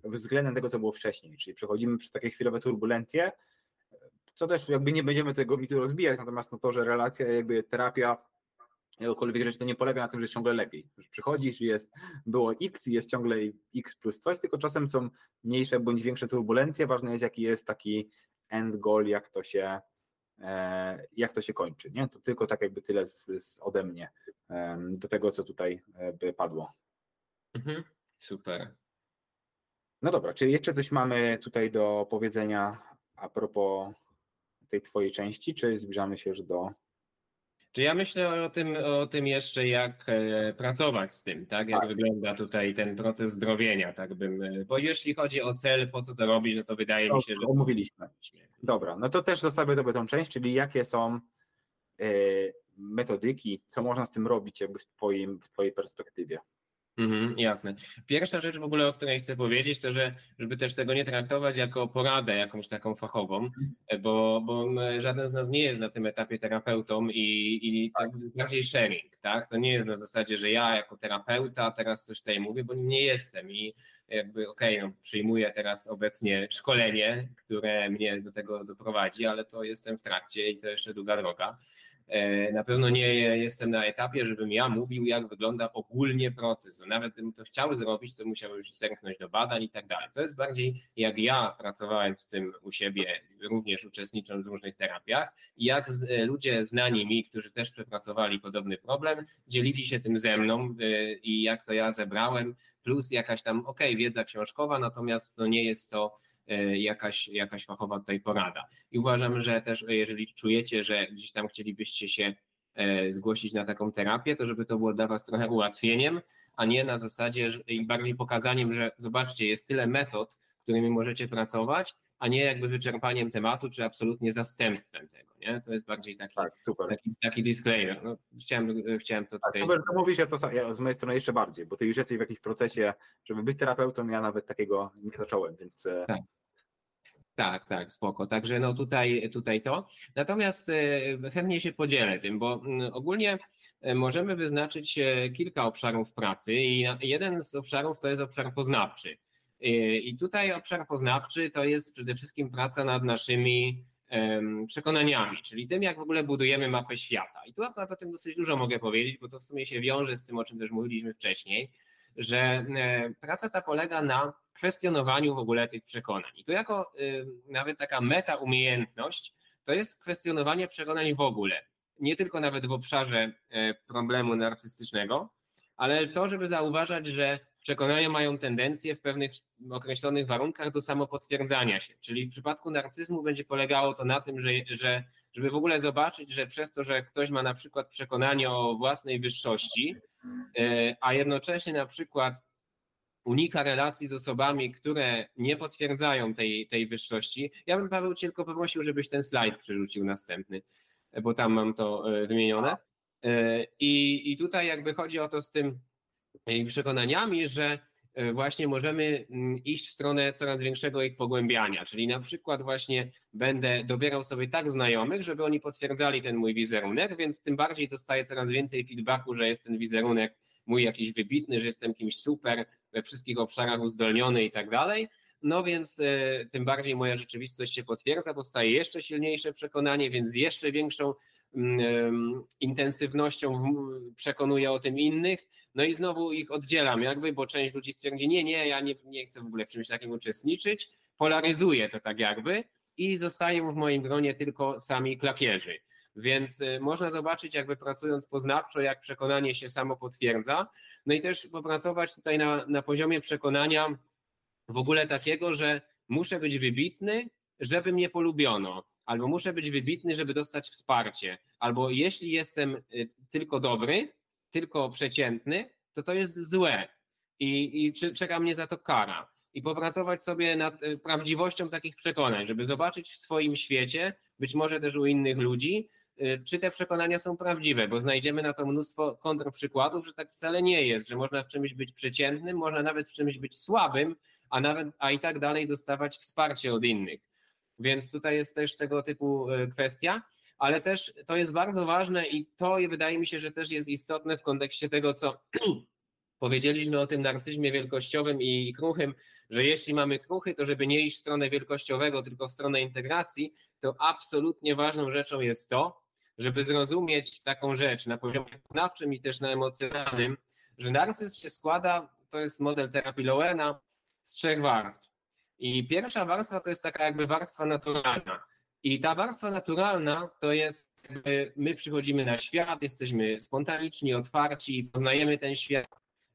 względem tego, co było wcześniej, czyli przechodzimy przez takie chwilowe turbulencje, co też jakby nie będziemy tego mitu rozbijać, natomiast no to, że relacja, jakby terapia, jakkolwiek rzecz to nie polega na tym, że jest ciągle lepiej. Przychodzisz i jest, było X i jest ciągle X plus coś, tylko czasem są mniejsze bądź większe turbulencje. Ważne jest, jaki jest taki end goal, jak to się, jak to się kończy. Nie? To tylko tak jakby tyle z, z ode mnie do tego, co tutaj e, by padło. Mhm. Super. No dobra, czy jeszcze coś mamy tutaj do powiedzenia a propos tej twojej części, czy zbliżamy się już do Czy ja myślę o tym, o tym jeszcze, jak e, pracować z tym, tak? Jak Tak. wygląda tutaj ten proces zdrowienia, tak bym. e, Bo jeśli chodzi o cel, po co to robić, no to wydaje mi się, że. omówiliśmy. Dobra, no to też zostawię tobie tą część, czyli jakie są e, metodyki, co można z tym robić jakby w, twoim, w twojej perspektywie. Mhm, jasne. Pierwsza rzecz w ogóle, o której chcę powiedzieć, to że żeby też tego nie traktować jako poradę jakąś taką fachową, e, bo, bo żaden z nas nie jest na tym etapie terapeutą i, i tak bardziej sharing, tak? To nie jest na zasadzie, że ja jako terapeuta teraz coś tutaj mówię, bo nim nie jestem i jakby okej, no, przyjmuję teraz obecnie szkolenie, które mnie do tego doprowadzi, ale to jestem w trakcie i to jeszcze długa droga. E, Na pewno nie jestem na etapie, żebym ja mówił, jak wygląda ogólnie proces. No nawet gdybym to chciał zrobić, to musiałbym się zerknąć do badań i tak dalej. To jest bardziej jak ja pracowałem z tym u siebie, również uczestnicząc w różnych terapiach, i jak e, ludzie znani mi, którzy też przepracowali podobny problem, dzielili się tym ze mną e, i jak to ja zebrałem, plus jakaś tam, okej, wiedza książkowa, natomiast no nie jest to jakaś, jakaś fachowa tutaj porada. I uważam, że też e, jeżeli czujecie, że gdzieś tam chcielibyście się e, zgłosić na taką terapię, to żeby to było dla Was trochę ułatwieniem, a nie na zasadzie i bardziej pokazaniem, że zobaczcie, jest tyle metod, którymi możecie pracować, a nie jakby wyczerpaniem tematu, czy absolutnie zastępstwem tego. Nie? To jest bardziej taki, Tak, taki, taki disclaimer. No, chciałem, chciałem to Tak, tutaj. super, to mówisz, ja to ja z mojej strony jeszcze bardziej, bo ty już jesteś w jakimś procesie, żeby być terapeutą, ja nawet takiego nie zacząłem, więc e, Tak. Tak, tak, spoko. Także no tutaj, tutaj to. Natomiast e, chętnie się podzielę tym, bo mm, ogólnie e, możemy wyznaczyć kilka obszarów pracy i jeden z obszarów to jest obszar poznawczy. E, I tutaj obszar poznawczy to jest przede wszystkim praca nad naszymi przekonaniami, czyli tym, jak w ogóle budujemy mapę świata. I tu akurat o tym dosyć dużo mogę powiedzieć, bo to w sumie się wiąże z tym, o czym też mówiliśmy wcześniej, że e, praca ta polega na kwestionowaniu w ogóle tych przekonań. I tu jako y, nawet taka meta umiejętność to jest kwestionowanie przekonań w ogóle. Nie tylko nawet w obszarze e, problemu narcystycznego, ale to, żeby zauważać, że przekonania mają tendencję w pewnych określonych warunkach do samopotwierdzania się. Czyli w przypadku narcyzmu będzie polegało to na tym, że, że żeby w ogóle zobaczyć, że przez to, że ktoś ma na przykład przekonanie o własnej wyższości, e, a jednocześnie na przykład unika relacji z osobami, które nie potwierdzają tej, tej wyższości. Ja bym Paweł Cię tylko poprosił, żebyś ten slajd przerzucił następny, bo tam mam to e, wymienione. E, I, I tutaj jakby chodzi o to z tym przekonaniami, że e, właśnie możemy mm, iść w stronę coraz większego ich pogłębiania, czyli na przykład właśnie będę dobierał sobie tak znajomych, żeby oni potwierdzali ten mój wizerunek, więc tym bardziej dostaję coraz więcej feedbacku, że jest ten wizerunek mój jakiś wybitny, że jestem kimś super, we wszystkich obszarach uzdolniony i tak dalej. No więc y, tym bardziej moja rzeczywistość się potwierdza, powstaje jeszcze silniejsze przekonanie, więc jeszcze większą intensywnością przekonuję o tym innych, no i znowu ich oddzielam jakby, bo część ludzi stwierdzi, nie, nie, ja nie, nie chcę w ogóle w czymś takim uczestniczyć, polaryzuję to tak jakby i zostają w moim gronie tylko sami klakierzy. Więc y, można zobaczyć, jakby pracując poznawczo, jak przekonanie się samo potwierdza. No i też popracować tutaj na, na poziomie przekonania w ogóle takiego, że muszę być wybitny, żeby mnie polubiono, albo muszę być wybitny, żeby dostać wsparcie, albo jeśli jestem y, tylko dobry, tylko przeciętny, to to jest złe i, i czeka mnie za to kara. I popracować sobie nad y, prawdziwością takich przekonań, żeby zobaczyć w swoim świecie, być może też u innych ludzi, Y, czy te przekonania są prawdziwe, bo znajdziemy na to mnóstwo kontrprzykładów, że tak wcale nie jest, że można w czymś być przeciętnym, można nawet w czymś być słabym, a nawet, a i tak dalej dostawać wsparcie od innych. Więc tutaj jest też tego typu y, kwestia, ale też to jest bardzo ważne i to wydaje mi się, że też jest istotne w kontekście tego, co powiedzieliśmy o tym narcyzmie wielkościowym i kruchym, że jeśli mamy kruchy, to żeby nie iść w stronę wielkościowego, tylko w stronę integracji, to absolutnie ważną rzeczą jest to, żeby zrozumieć taką rzecz na poziomie poznawczym i też na emocjonalnym, że narcyzm się składa, to jest model terapii Lowena, z trzech warstw. I pierwsza warstwa to jest taka jakby warstwa naturalna. I ta warstwa naturalna to jest, jakby my przychodzimy na świat, jesteśmy spontaniczni, otwarci, poznajemy ten świat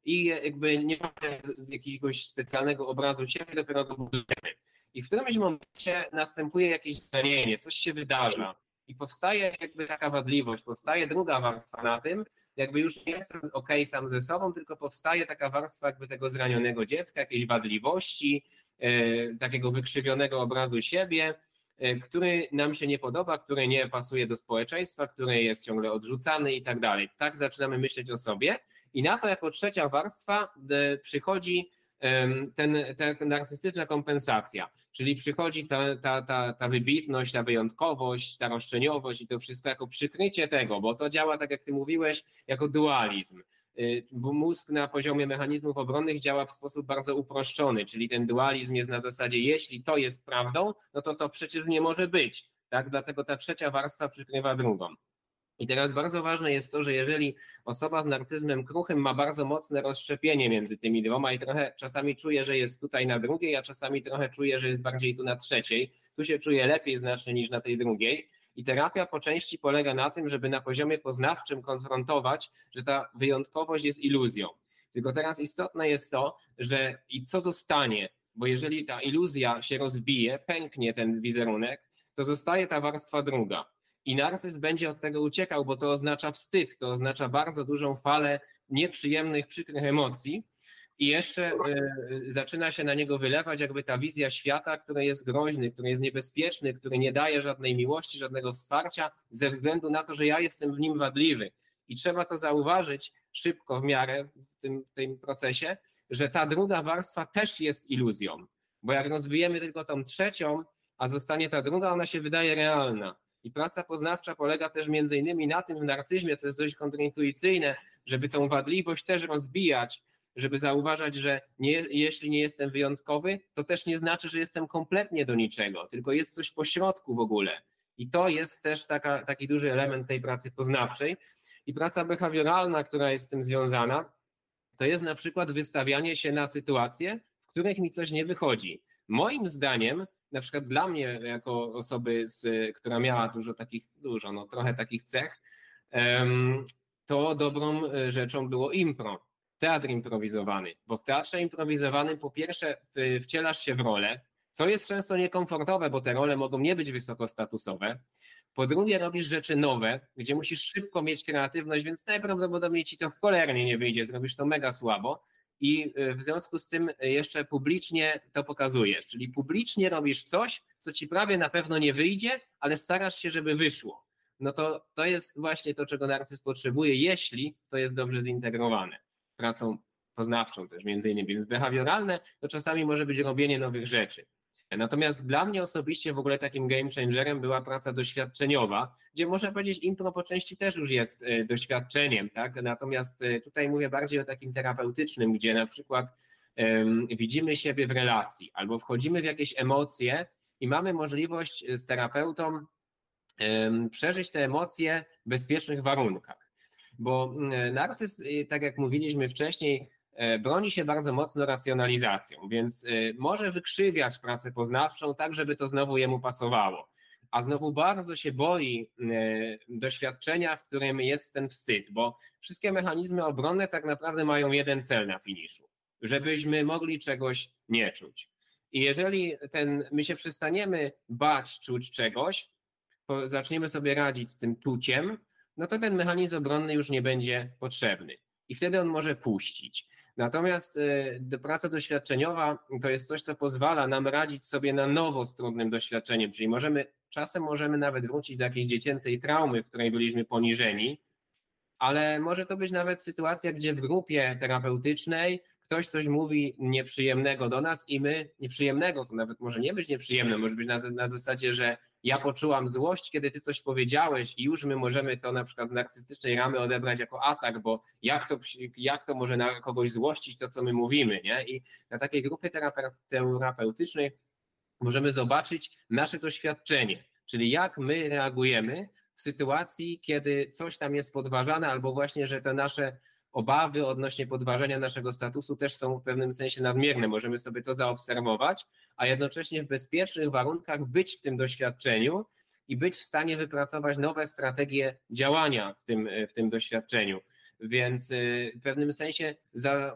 i jakby nie mamy jakiegoś specjalnego obrazu siebie, dopiero go budujemy. I w którymś momencie następuje jakieś zranienie, coś się wydarza i powstaje jakby taka wadliwość, powstaje druga warstwa na tym, jakby już nie jestem ok sam ze sobą, tylko powstaje taka warstwa jakby tego zranionego dziecka, jakiejś wadliwości, takiego wykrzywionego obrazu siebie, e, który nam się nie podoba, który nie pasuje do społeczeństwa, który jest ciągle odrzucany i tak dalej. Tak zaczynamy myśleć o sobie i na to jako trzecia warstwa e, przychodzi ten, ta narcystyczna kompensacja, czyli przychodzi ta, ta, ta, ta wybitność, ta wyjątkowość, ta roszczeniowość i to wszystko jako przykrycie tego, bo to działa, tak jak ty mówiłeś, jako dualizm. Y, bo mózg na poziomie mechanizmów obronnych działa w sposób bardzo uproszczony, czyli ten dualizm jest na zasadzie, jeśli to jest prawdą, no to to przecież nie może być. Tak? Dlatego ta trzecia warstwa przykrywa drugą. I teraz bardzo ważne jest to, że jeżeli osoba z narcyzmem kruchym ma bardzo mocne rozszczepienie między tymi dwoma i trochę czasami czuje, że jest tutaj na drugiej, a czasami trochę czuje, że jest bardziej tu na trzeciej, tu się czuje lepiej znacznie niż na tej drugiej. I terapia po części polega na tym, żeby na poziomie poznawczym konfrontować, że ta wyjątkowość jest iluzją. Tylko teraz istotne jest to, że i co zostanie, bo jeżeli ta iluzja się rozbije, pęknie ten wizerunek, to zostaje ta warstwa druga i narcyz będzie od tego uciekał, bo to oznacza wstyd, to oznacza bardzo dużą falę nieprzyjemnych, przykrych emocji. I jeszcze y, zaczyna się na niego wylewać jakby ta wizja świata, który jest groźny, który jest niebezpieczny, który nie daje żadnej miłości, żadnego wsparcia, ze względu na to, że ja jestem w nim wadliwy. I trzeba to zauważyć szybko w miarę w tym, tym procesie, że ta druga warstwa też jest iluzją. Bo jak rozwijemy tylko tą trzecią, a zostanie ta druga, ona się wydaje realna. I praca poznawcza polega też między innymi na tym w narcyzmie, co jest dość kontrintuicyjne, żeby tą wadliwość też rozbijać, żeby zauważać, że nie, jeśli nie jestem wyjątkowy, to też nie znaczy, że jestem kompletnie do niczego, tylko jest coś pośrodku w ogóle. I to jest też taka, taki duży element tej pracy poznawczej. I praca behawioralna, która jest z tym związana, to jest na przykład wystawianie się na sytuacje, w których mi coś nie wychodzi. Moim zdaniem na przykład dla mnie, jako osoby, z, która miała dużo takich, dużo, no trochę takich cech, to dobrą e, rzeczą było impro, teatr improwizowany, bo w teatrze improwizowanym po pierwsze wcielasz się w rolę, co jest często niekomfortowe, bo te role mogą nie być wysokostatusowe. Po drugie, robisz rzeczy nowe, gdzie musisz szybko mieć kreatywność, więc najprawdopodobniej ci to cholernie nie wyjdzie, zrobisz to mega słabo. i w związku z tym jeszcze publicznie to pokazujesz, czyli publicznie robisz coś, co ci prawie na pewno nie wyjdzie, ale starasz się, żeby wyszło. No to to jest właśnie to, czego narcyz potrzebuje, jeśli to jest dobrze zintegrowane pracą poznawczą też między innymi, więc behawioralne to czasami może być robienie nowych rzeczy. Natomiast dla mnie osobiście w ogóle takim game changerem była praca doświadczeniowa, gdzie można powiedzieć intro po części też już jest e, doświadczeniem, tak? Natomiast e, tutaj mówię bardziej o takim terapeutycznym, gdzie na przykład um, widzimy siebie w relacji albo wchodzimy w jakieś emocje i mamy możliwość e, z terapeutą um, przeżyć te emocje w bezpiecznych warunkach. Bo narcyz, tak jak mówiliśmy wcześniej, E, broni się bardzo mocno racjonalizacją, więc e, może wykrzywiać pracę poznawczą tak, żeby to znowu jemu pasowało. A znowu bardzo się boi e, doświadczenia, w którym jest ten wstyd, bo wszystkie mechanizmy obronne tak naprawdę mają jeden cel na finiszu, żebyśmy mogli czegoś nie czuć. I jeżeli ten, my się przestaniemy bać czuć czegoś, zaczniemy sobie radzić z tym czuciem, no to ten mechanizm obronny już nie będzie potrzebny. I wtedy on może puścić. Natomiast y, praca doświadczeniowa to jest coś, co pozwala nam radzić sobie na nowo z trudnym doświadczeniem, czyli możemy, czasem możemy nawet wrócić do jakiejś dziecięcej traumy, w której byliśmy poniżeni, ale może to być nawet sytuacja, gdzie w grupie terapeutycznej ktoś coś mówi nieprzyjemnego do nas i my, nieprzyjemnego, to nawet może nie być nieprzyjemne, może być na, na zasadzie, że ja poczułam złość, kiedy ty coś powiedziałeś i już my możemy to na przykład w narcystycznej ramy odebrać jako atak, bo jak to, jak to może na kogoś złościć to, co my mówimy, nie? I na takiej grupie terapeutycznej możemy zobaczyć nasze doświadczenie, czyli jak my reagujemy w sytuacji, kiedy coś tam jest podważane, albo właśnie, że te nasze obawy odnośnie podważenia naszego statusu też są w pewnym sensie nadmierne. Możemy sobie to zaobserwować, a jednocześnie w bezpiecznych warunkach być w tym doświadczeniu i być w stanie wypracować nowe strategie działania w tym, w tym doświadczeniu. Więc y, w pewnym sensie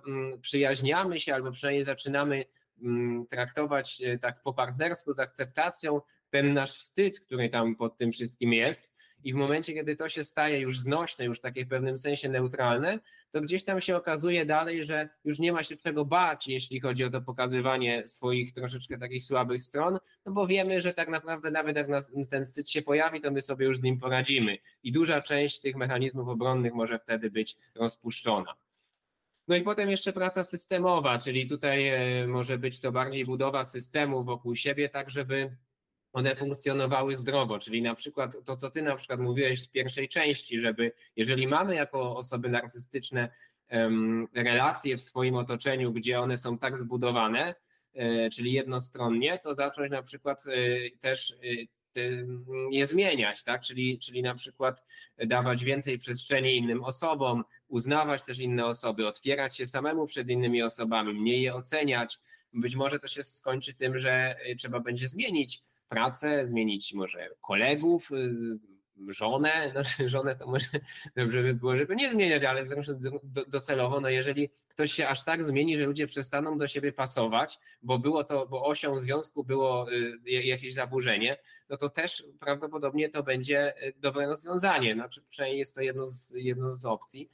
mm, się albo przynajmniej zaczynamy mm, traktować y, tak po partnersku z akceptacją ten nasz wstyd, który tam pod tym wszystkim jest i w momencie, kiedy to się staje już znośne, już takie w pewnym sensie neutralne, to gdzieś tam się okazuje dalej, że już nie ma się czego bać, jeśli chodzi o to pokazywanie swoich troszeczkę takich słabych stron, no bo wiemy, że tak naprawdę nawet jak ten wstyd się pojawi, to my sobie już z nim poradzimy i duża część tych mechanizmów obronnych może wtedy być rozpuszczona. No i potem jeszcze praca systemowa, czyli tutaj e, może być to bardziej budowa systemu wokół siebie, tak żeby one funkcjonowały zdrowo, czyli na przykład to, co ty na przykład mówiłeś w pierwszej części, żeby jeżeli mamy jako osoby narcystyczne relacje w swoim otoczeniu, gdzie one są tak zbudowane, e, czyli jednostronnie, to zacząć na przykład e, też e, je zmieniać, tak? Czyli, czyli na przykład dawać więcej przestrzeni innym osobom, uznawać też inne osoby, otwierać się samemu przed innymi osobami, mniej je oceniać. Być może to się skończy tym, że trzeba będzie zmienić pracę, zmienić może kolegów, y, żonę, no, żonę to może dobrze by było, żeby nie zmieniać, ale docelowo, no jeżeli ktoś się aż tak zmieni, że ludzie przestaną do siebie pasować, bo było to, bo osią związku było y, jakieś zaburzenie, no to też prawdopodobnie to będzie y, dobre rozwiązanie, znaczy przynajmniej jest to jedno z, jedno z opcji,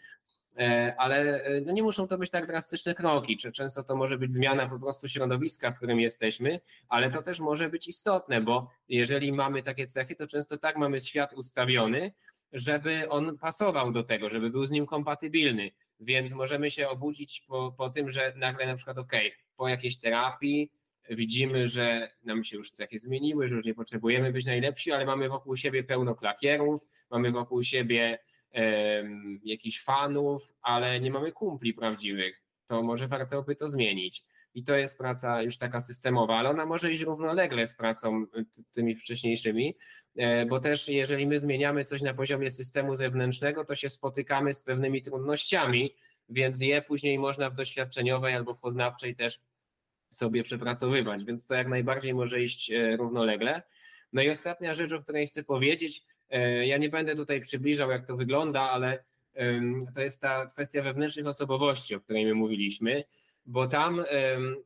ale e, no nie muszą to być tak drastyczne kroki, często to może być zmiana po prostu środowiska, w którym jesteśmy, ale to też może być istotne, bo jeżeli mamy takie cechy, to często tak mamy świat ustawiony, żeby on pasował do tego, żeby był z nim kompatybilny, więc możemy się obudzić po, po tym, że nagle na przykład ok, po jakiejś terapii widzimy, że nam się już cechy zmieniły, że już nie potrzebujemy być najlepsi, ale mamy wokół siebie pełno klakierów, mamy wokół siebie jakichś fanów, ale nie mamy kumpli prawdziwych, to może warto by to zmienić. I to jest praca już taka systemowa, ale ona może iść równolegle z pracą tymi wcześniejszymi, e, bo też jeżeli my zmieniamy coś na poziomie systemu zewnętrznego, to się spotykamy z pewnymi trudnościami, więc je później można w doświadczeniowej albo poznawczej też sobie przepracowywać, więc to jak najbardziej może iść e, równolegle. No i ostatnia rzecz, o której chcę powiedzieć, E, ja nie będę tutaj przybliżał, jak to wygląda, ale to jest ta kwestia wewnętrznych osobowości, o której my mówiliśmy, bo tam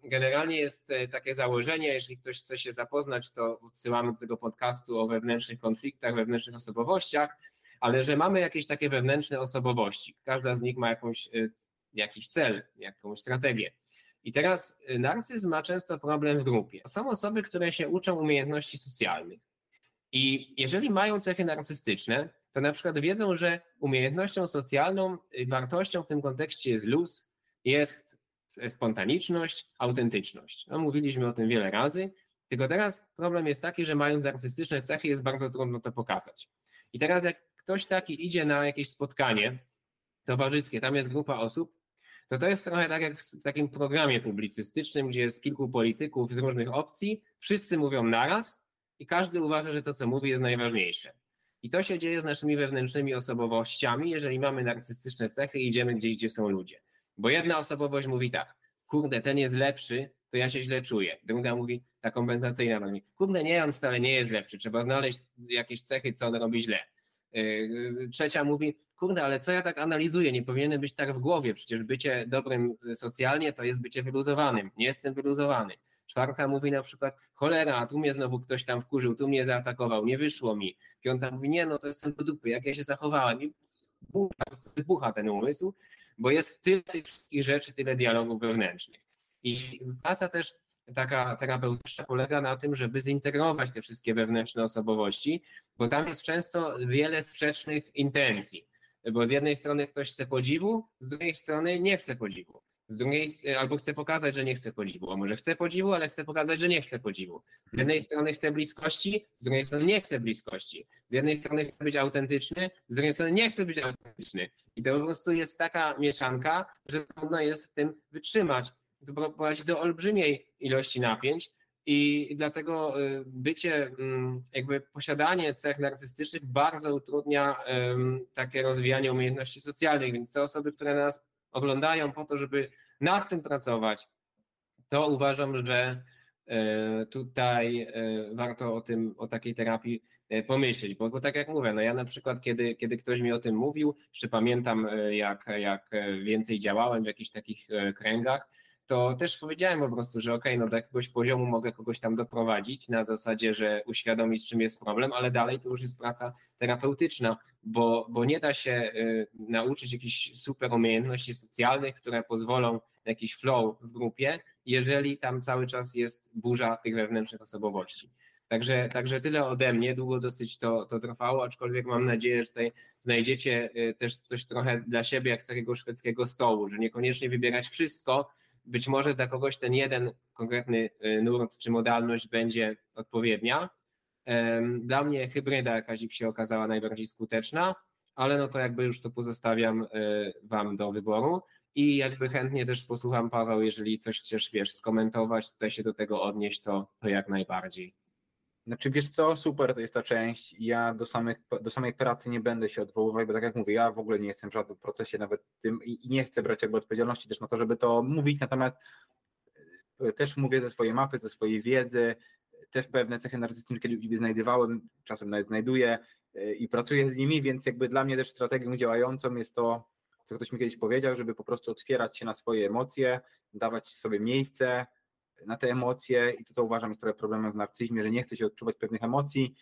generalnie jest e, takie założenie, jeśli ktoś chce się zapoznać, to odsyłamy do tego podcastu o wewnętrznych konfliktach, wewnętrznych osobowościach, ale że mamy jakieś takie wewnętrzne osobowości. Każda z nich ma jakąś e, jakiś cel, jakąś strategię. I teraz narcyzm ma często problem w grupie. Są osoby, które się uczą umiejętności socjalnych. I jeżeli mają cechy narcystyczne, to na przykład wiedzą, że umiejętnością socjalną, y, wartością w tym kontekście jest luz, jest spontaniczność, autentyczność. No, mówiliśmy o tym wiele razy, tylko teraz problem jest taki, że mając narcystyczne cechy jest bardzo trudno to pokazać. I teraz jak ktoś taki idzie na jakieś spotkanie towarzyskie, tam jest grupa osób, to to jest trochę tak jak w takim programie publicystycznym, gdzie jest kilku polityków z różnych opcji, wszyscy mówią naraz i każdy uważa, że to, co mówi, jest najważniejsze. I to się dzieje z naszymi wewnętrznymi osobowościami, jeżeli mamy narcystyczne cechy i idziemy gdzieś, gdzie są ludzie. Bo jedna osobowość mówi tak, kurde, ten jest lepszy, to ja się źle czuję. Druga mówi, ta kompensacyjna mówi, kurde, nie, on wcale nie jest lepszy, trzeba znaleźć jakieś cechy, co on robi źle. Yy, trzecia mówi, kurde, ale co ja tak analizuję, nie powinienem być tak w głowie, przecież bycie dobrym socjalnie to jest bycie wyluzowanym, nie jestem wyluzowany. Czwarta mówi na przykład, cholera, tu mnie znowu ktoś tam wkurzył, tu mnie zaatakował, nie wyszło mi. Piąta mówi, nie, no to jestem do dupy, jak ja się zachowałem. I wybucha ten umysł, bo jest tyle tych wszystkich rzeczy, tyle dialogów wewnętrznych. I praca też taka terapeutyczna polega na tym, żeby zintegrować te wszystkie wewnętrzne osobowości, bo tam jest często wiele sprzecznych intencji. Bo z jednej strony ktoś chce podziwu, z drugiej strony nie chce podziwu. Z drugiej, albo chce pokazać, że nie chce podziwu, a może chce podziwu, ale chce pokazać, że nie chce podziwu. Z jednej strony chce bliskości, z drugiej strony nie chce bliskości. Z jednej strony chce być autentyczny, z drugiej strony nie chce być autentyczny. I to po prostu jest taka mieszanka, że trudno jest w tym wytrzymać. To prowadzi do olbrzymiej ilości napięć i dlatego y, bycie, mm, jakby posiadanie cech narcystycznych bardzo utrudnia takie rozwijanie umiejętności socjalnych, więc te osoby, które nas oglądają po to, żeby nad tym pracować, to uważam, że e, tutaj e, warto o tym, o takiej terapii e, pomyśleć, bo, bo tak jak mówię, no ja na przykład, kiedy, kiedy ktoś mi o tym mówił, czy pamiętam, jak, jak więcej działałem w jakichś takich kręgach, to też powiedziałem po prostu, że okay, no do jakiegoś poziomu mogę kogoś tam doprowadzić na zasadzie, że uświadomić, czym jest problem, ale dalej to już jest praca terapeutyczna, bo, bo nie da się y, nauczyć jakichś super umiejętności socjalnych, które pozwolą jakiś flow w grupie, jeżeli tam cały czas jest burza tych wewnętrznych osobowości. Także, także tyle ode mnie. Długo dosyć to, to trwało, aczkolwiek mam nadzieję, że tutaj znajdziecie y, też coś trochę dla siebie, jak z takiego szwedzkiego stołu, że niekoniecznie wybierać wszystko, być może dla kogoś ten jeden konkretny y, nurt czy modalność będzie odpowiednia. Dla mnie hybryda jakaś się okazała najbardziej skuteczna, ale no to jakby już to pozostawiam y, Wam do wyboru. I jakby chętnie też posłucham Paweł, jeżeli coś chcesz, wiesz, skomentować, tutaj się do tego odnieść, to, to jak najbardziej. Znaczy wiesz co, super to jest ta część. Ja do, samych, do samej pracy nie będę się odwoływać, bo tak jak mówię, ja w ogóle nie jestem w żadnym procesie nawet tym i nie chcę brać jakby odpowiedzialności też na to, żeby to mówić, natomiast e, też mówię ze swojej mapy, ze swojej wiedzy, też pewne cechy narcystyczne kiedyś sobie znajdowałem, czasem nawet znajduję e, i pracuję z nimi, więc jakby dla mnie też strategią działającą jest to, co ktoś mi kiedyś powiedział, żeby po prostu otwierać się na swoje emocje, dawać sobie miejsce, na te emocje i to, to uważam jest trochę problemem w narcyzmie, że nie chce się odczuwać pewnych emocji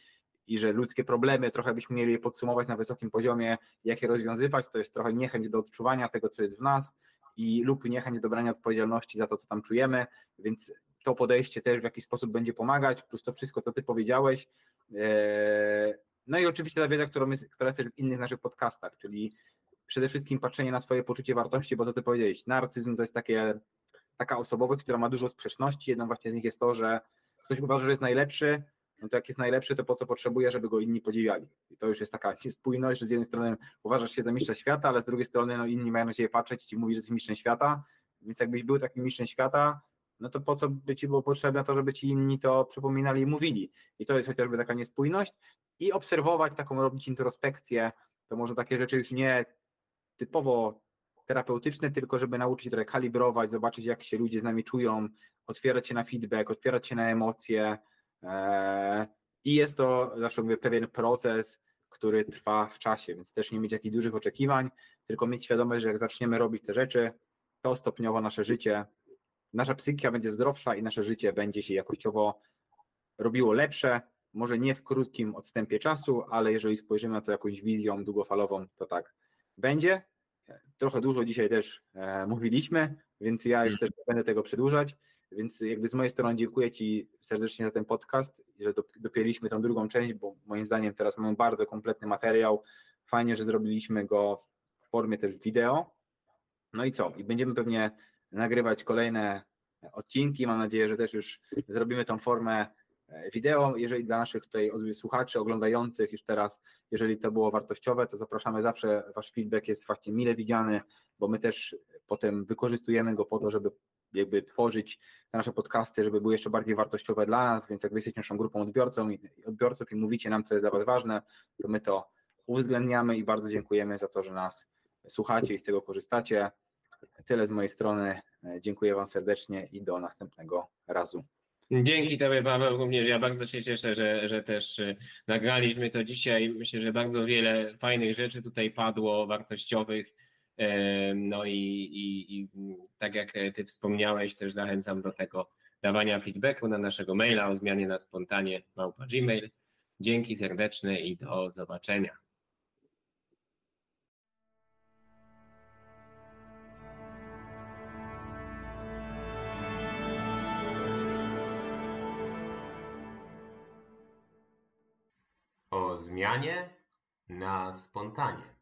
i że ludzkie problemy trochę byśmy mieli je podsumować na wysokim poziomie, jak je rozwiązywać, to jest trochę niechęć do odczuwania tego, co jest w nas i lub niechęć do brania odpowiedzialności za to, co tam czujemy, więc to podejście też w jakiś sposób będzie pomagać, plus to wszystko, co ty powiedziałeś. Eee, no i oczywiście ta wiedza, którą jest, która jest też w innych naszych podcastach, czyli przede wszystkim patrzenie na swoje poczucie wartości, bo to ty powiedziałeś, narcyzm to jest takie taka osobowość, która ma dużo sprzeczności. Jedną właśnie z nich jest to, że ktoś uważa, że jest najlepszy, no to jak jest najlepszy, to po co potrzebuje, żeby go inni podziwiali. I to już jest taka spójność, że z jednej strony uważasz się za mistrza świata, ale z drugiej strony no inni mają na ciebie patrzeć i ci że jesteś mistrzem świata, więc jakbyś był takim mistrzem świata, no to po co by ci było potrzebne to, żeby ci inni to przypominali i mówili. I to jest chociażby taka niespójność i obserwować taką, robić introspekcję, to może takie rzeczy już nie typowo terapeutyczne, tylko żeby nauczyć się trochę kalibrować, zobaczyć jak się ludzie z nami czują, otwierać się na feedback, otwierać się na emocje e, i jest to, zawsze mówię, pewien proces, który trwa w czasie, więc też nie mieć jakichś dużych oczekiwań, tylko mieć świadomość, że jak zaczniemy robić te rzeczy, to stopniowo nasze życie, nasza psychika będzie zdrowsza i nasze życie będzie się jakościowo robiło lepsze, może nie w krótkim odstępie czasu, ale jeżeli spojrzymy na to jakąś wizją długofalową, to tak będzie. Trochę dużo dzisiaj też e, mówiliśmy, więc ja już też nie będę tego przedłużać. Więc jakby z mojej strony dziękuję Ci serdecznie za ten podcast, że dop- dopięliśmy tą drugą część, bo moim zdaniem teraz mamy bardzo kompletny materiał. Fajnie, że zrobiliśmy go w formie też wideo. No i co? I będziemy pewnie nagrywać kolejne odcinki. Mam nadzieję, że też już zrobimy tą formę wideo. Jeżeli dla naszych tutaj słuchaczy, oglądających już teraz, jeżeli to było wartościowe, to zapraszamy zawsze. Wasz feedback jest właśnie mile widziany, bo my też potem wykorzystujemy go po to, żeby jakby tworzyć te nasze podcasty, żeby były jeszcze bardziej wartościowe dla nas, więc jak wy jesteście naszą grupą odbiorcą i, odbiorców i mówicie nam, co jest dla was ważne, to my to uwzględniamy i bardzo dziękujemy za to, że nas słuchacie i z tego korzystacie. Tyle z mojej strony. E, Dziękuję wam serdecznie i do następnego razu. Dzięki Tobie, Paweł, również ja bardzo się cieszę, że, że też y, nagraliśmy to dzisiaj. Myślę, że bardzo wiele fajnych rzeczy tutaj padło, wartościowych. Em, No i, i, i tak jak Ty wspomniałeś, też zachęcam do tego dawania feedbacku na naszego maila o zmianie na spontanie małpa gmail. Dzięki serdeczne i do zobaczenia. Zmianie na spontanie.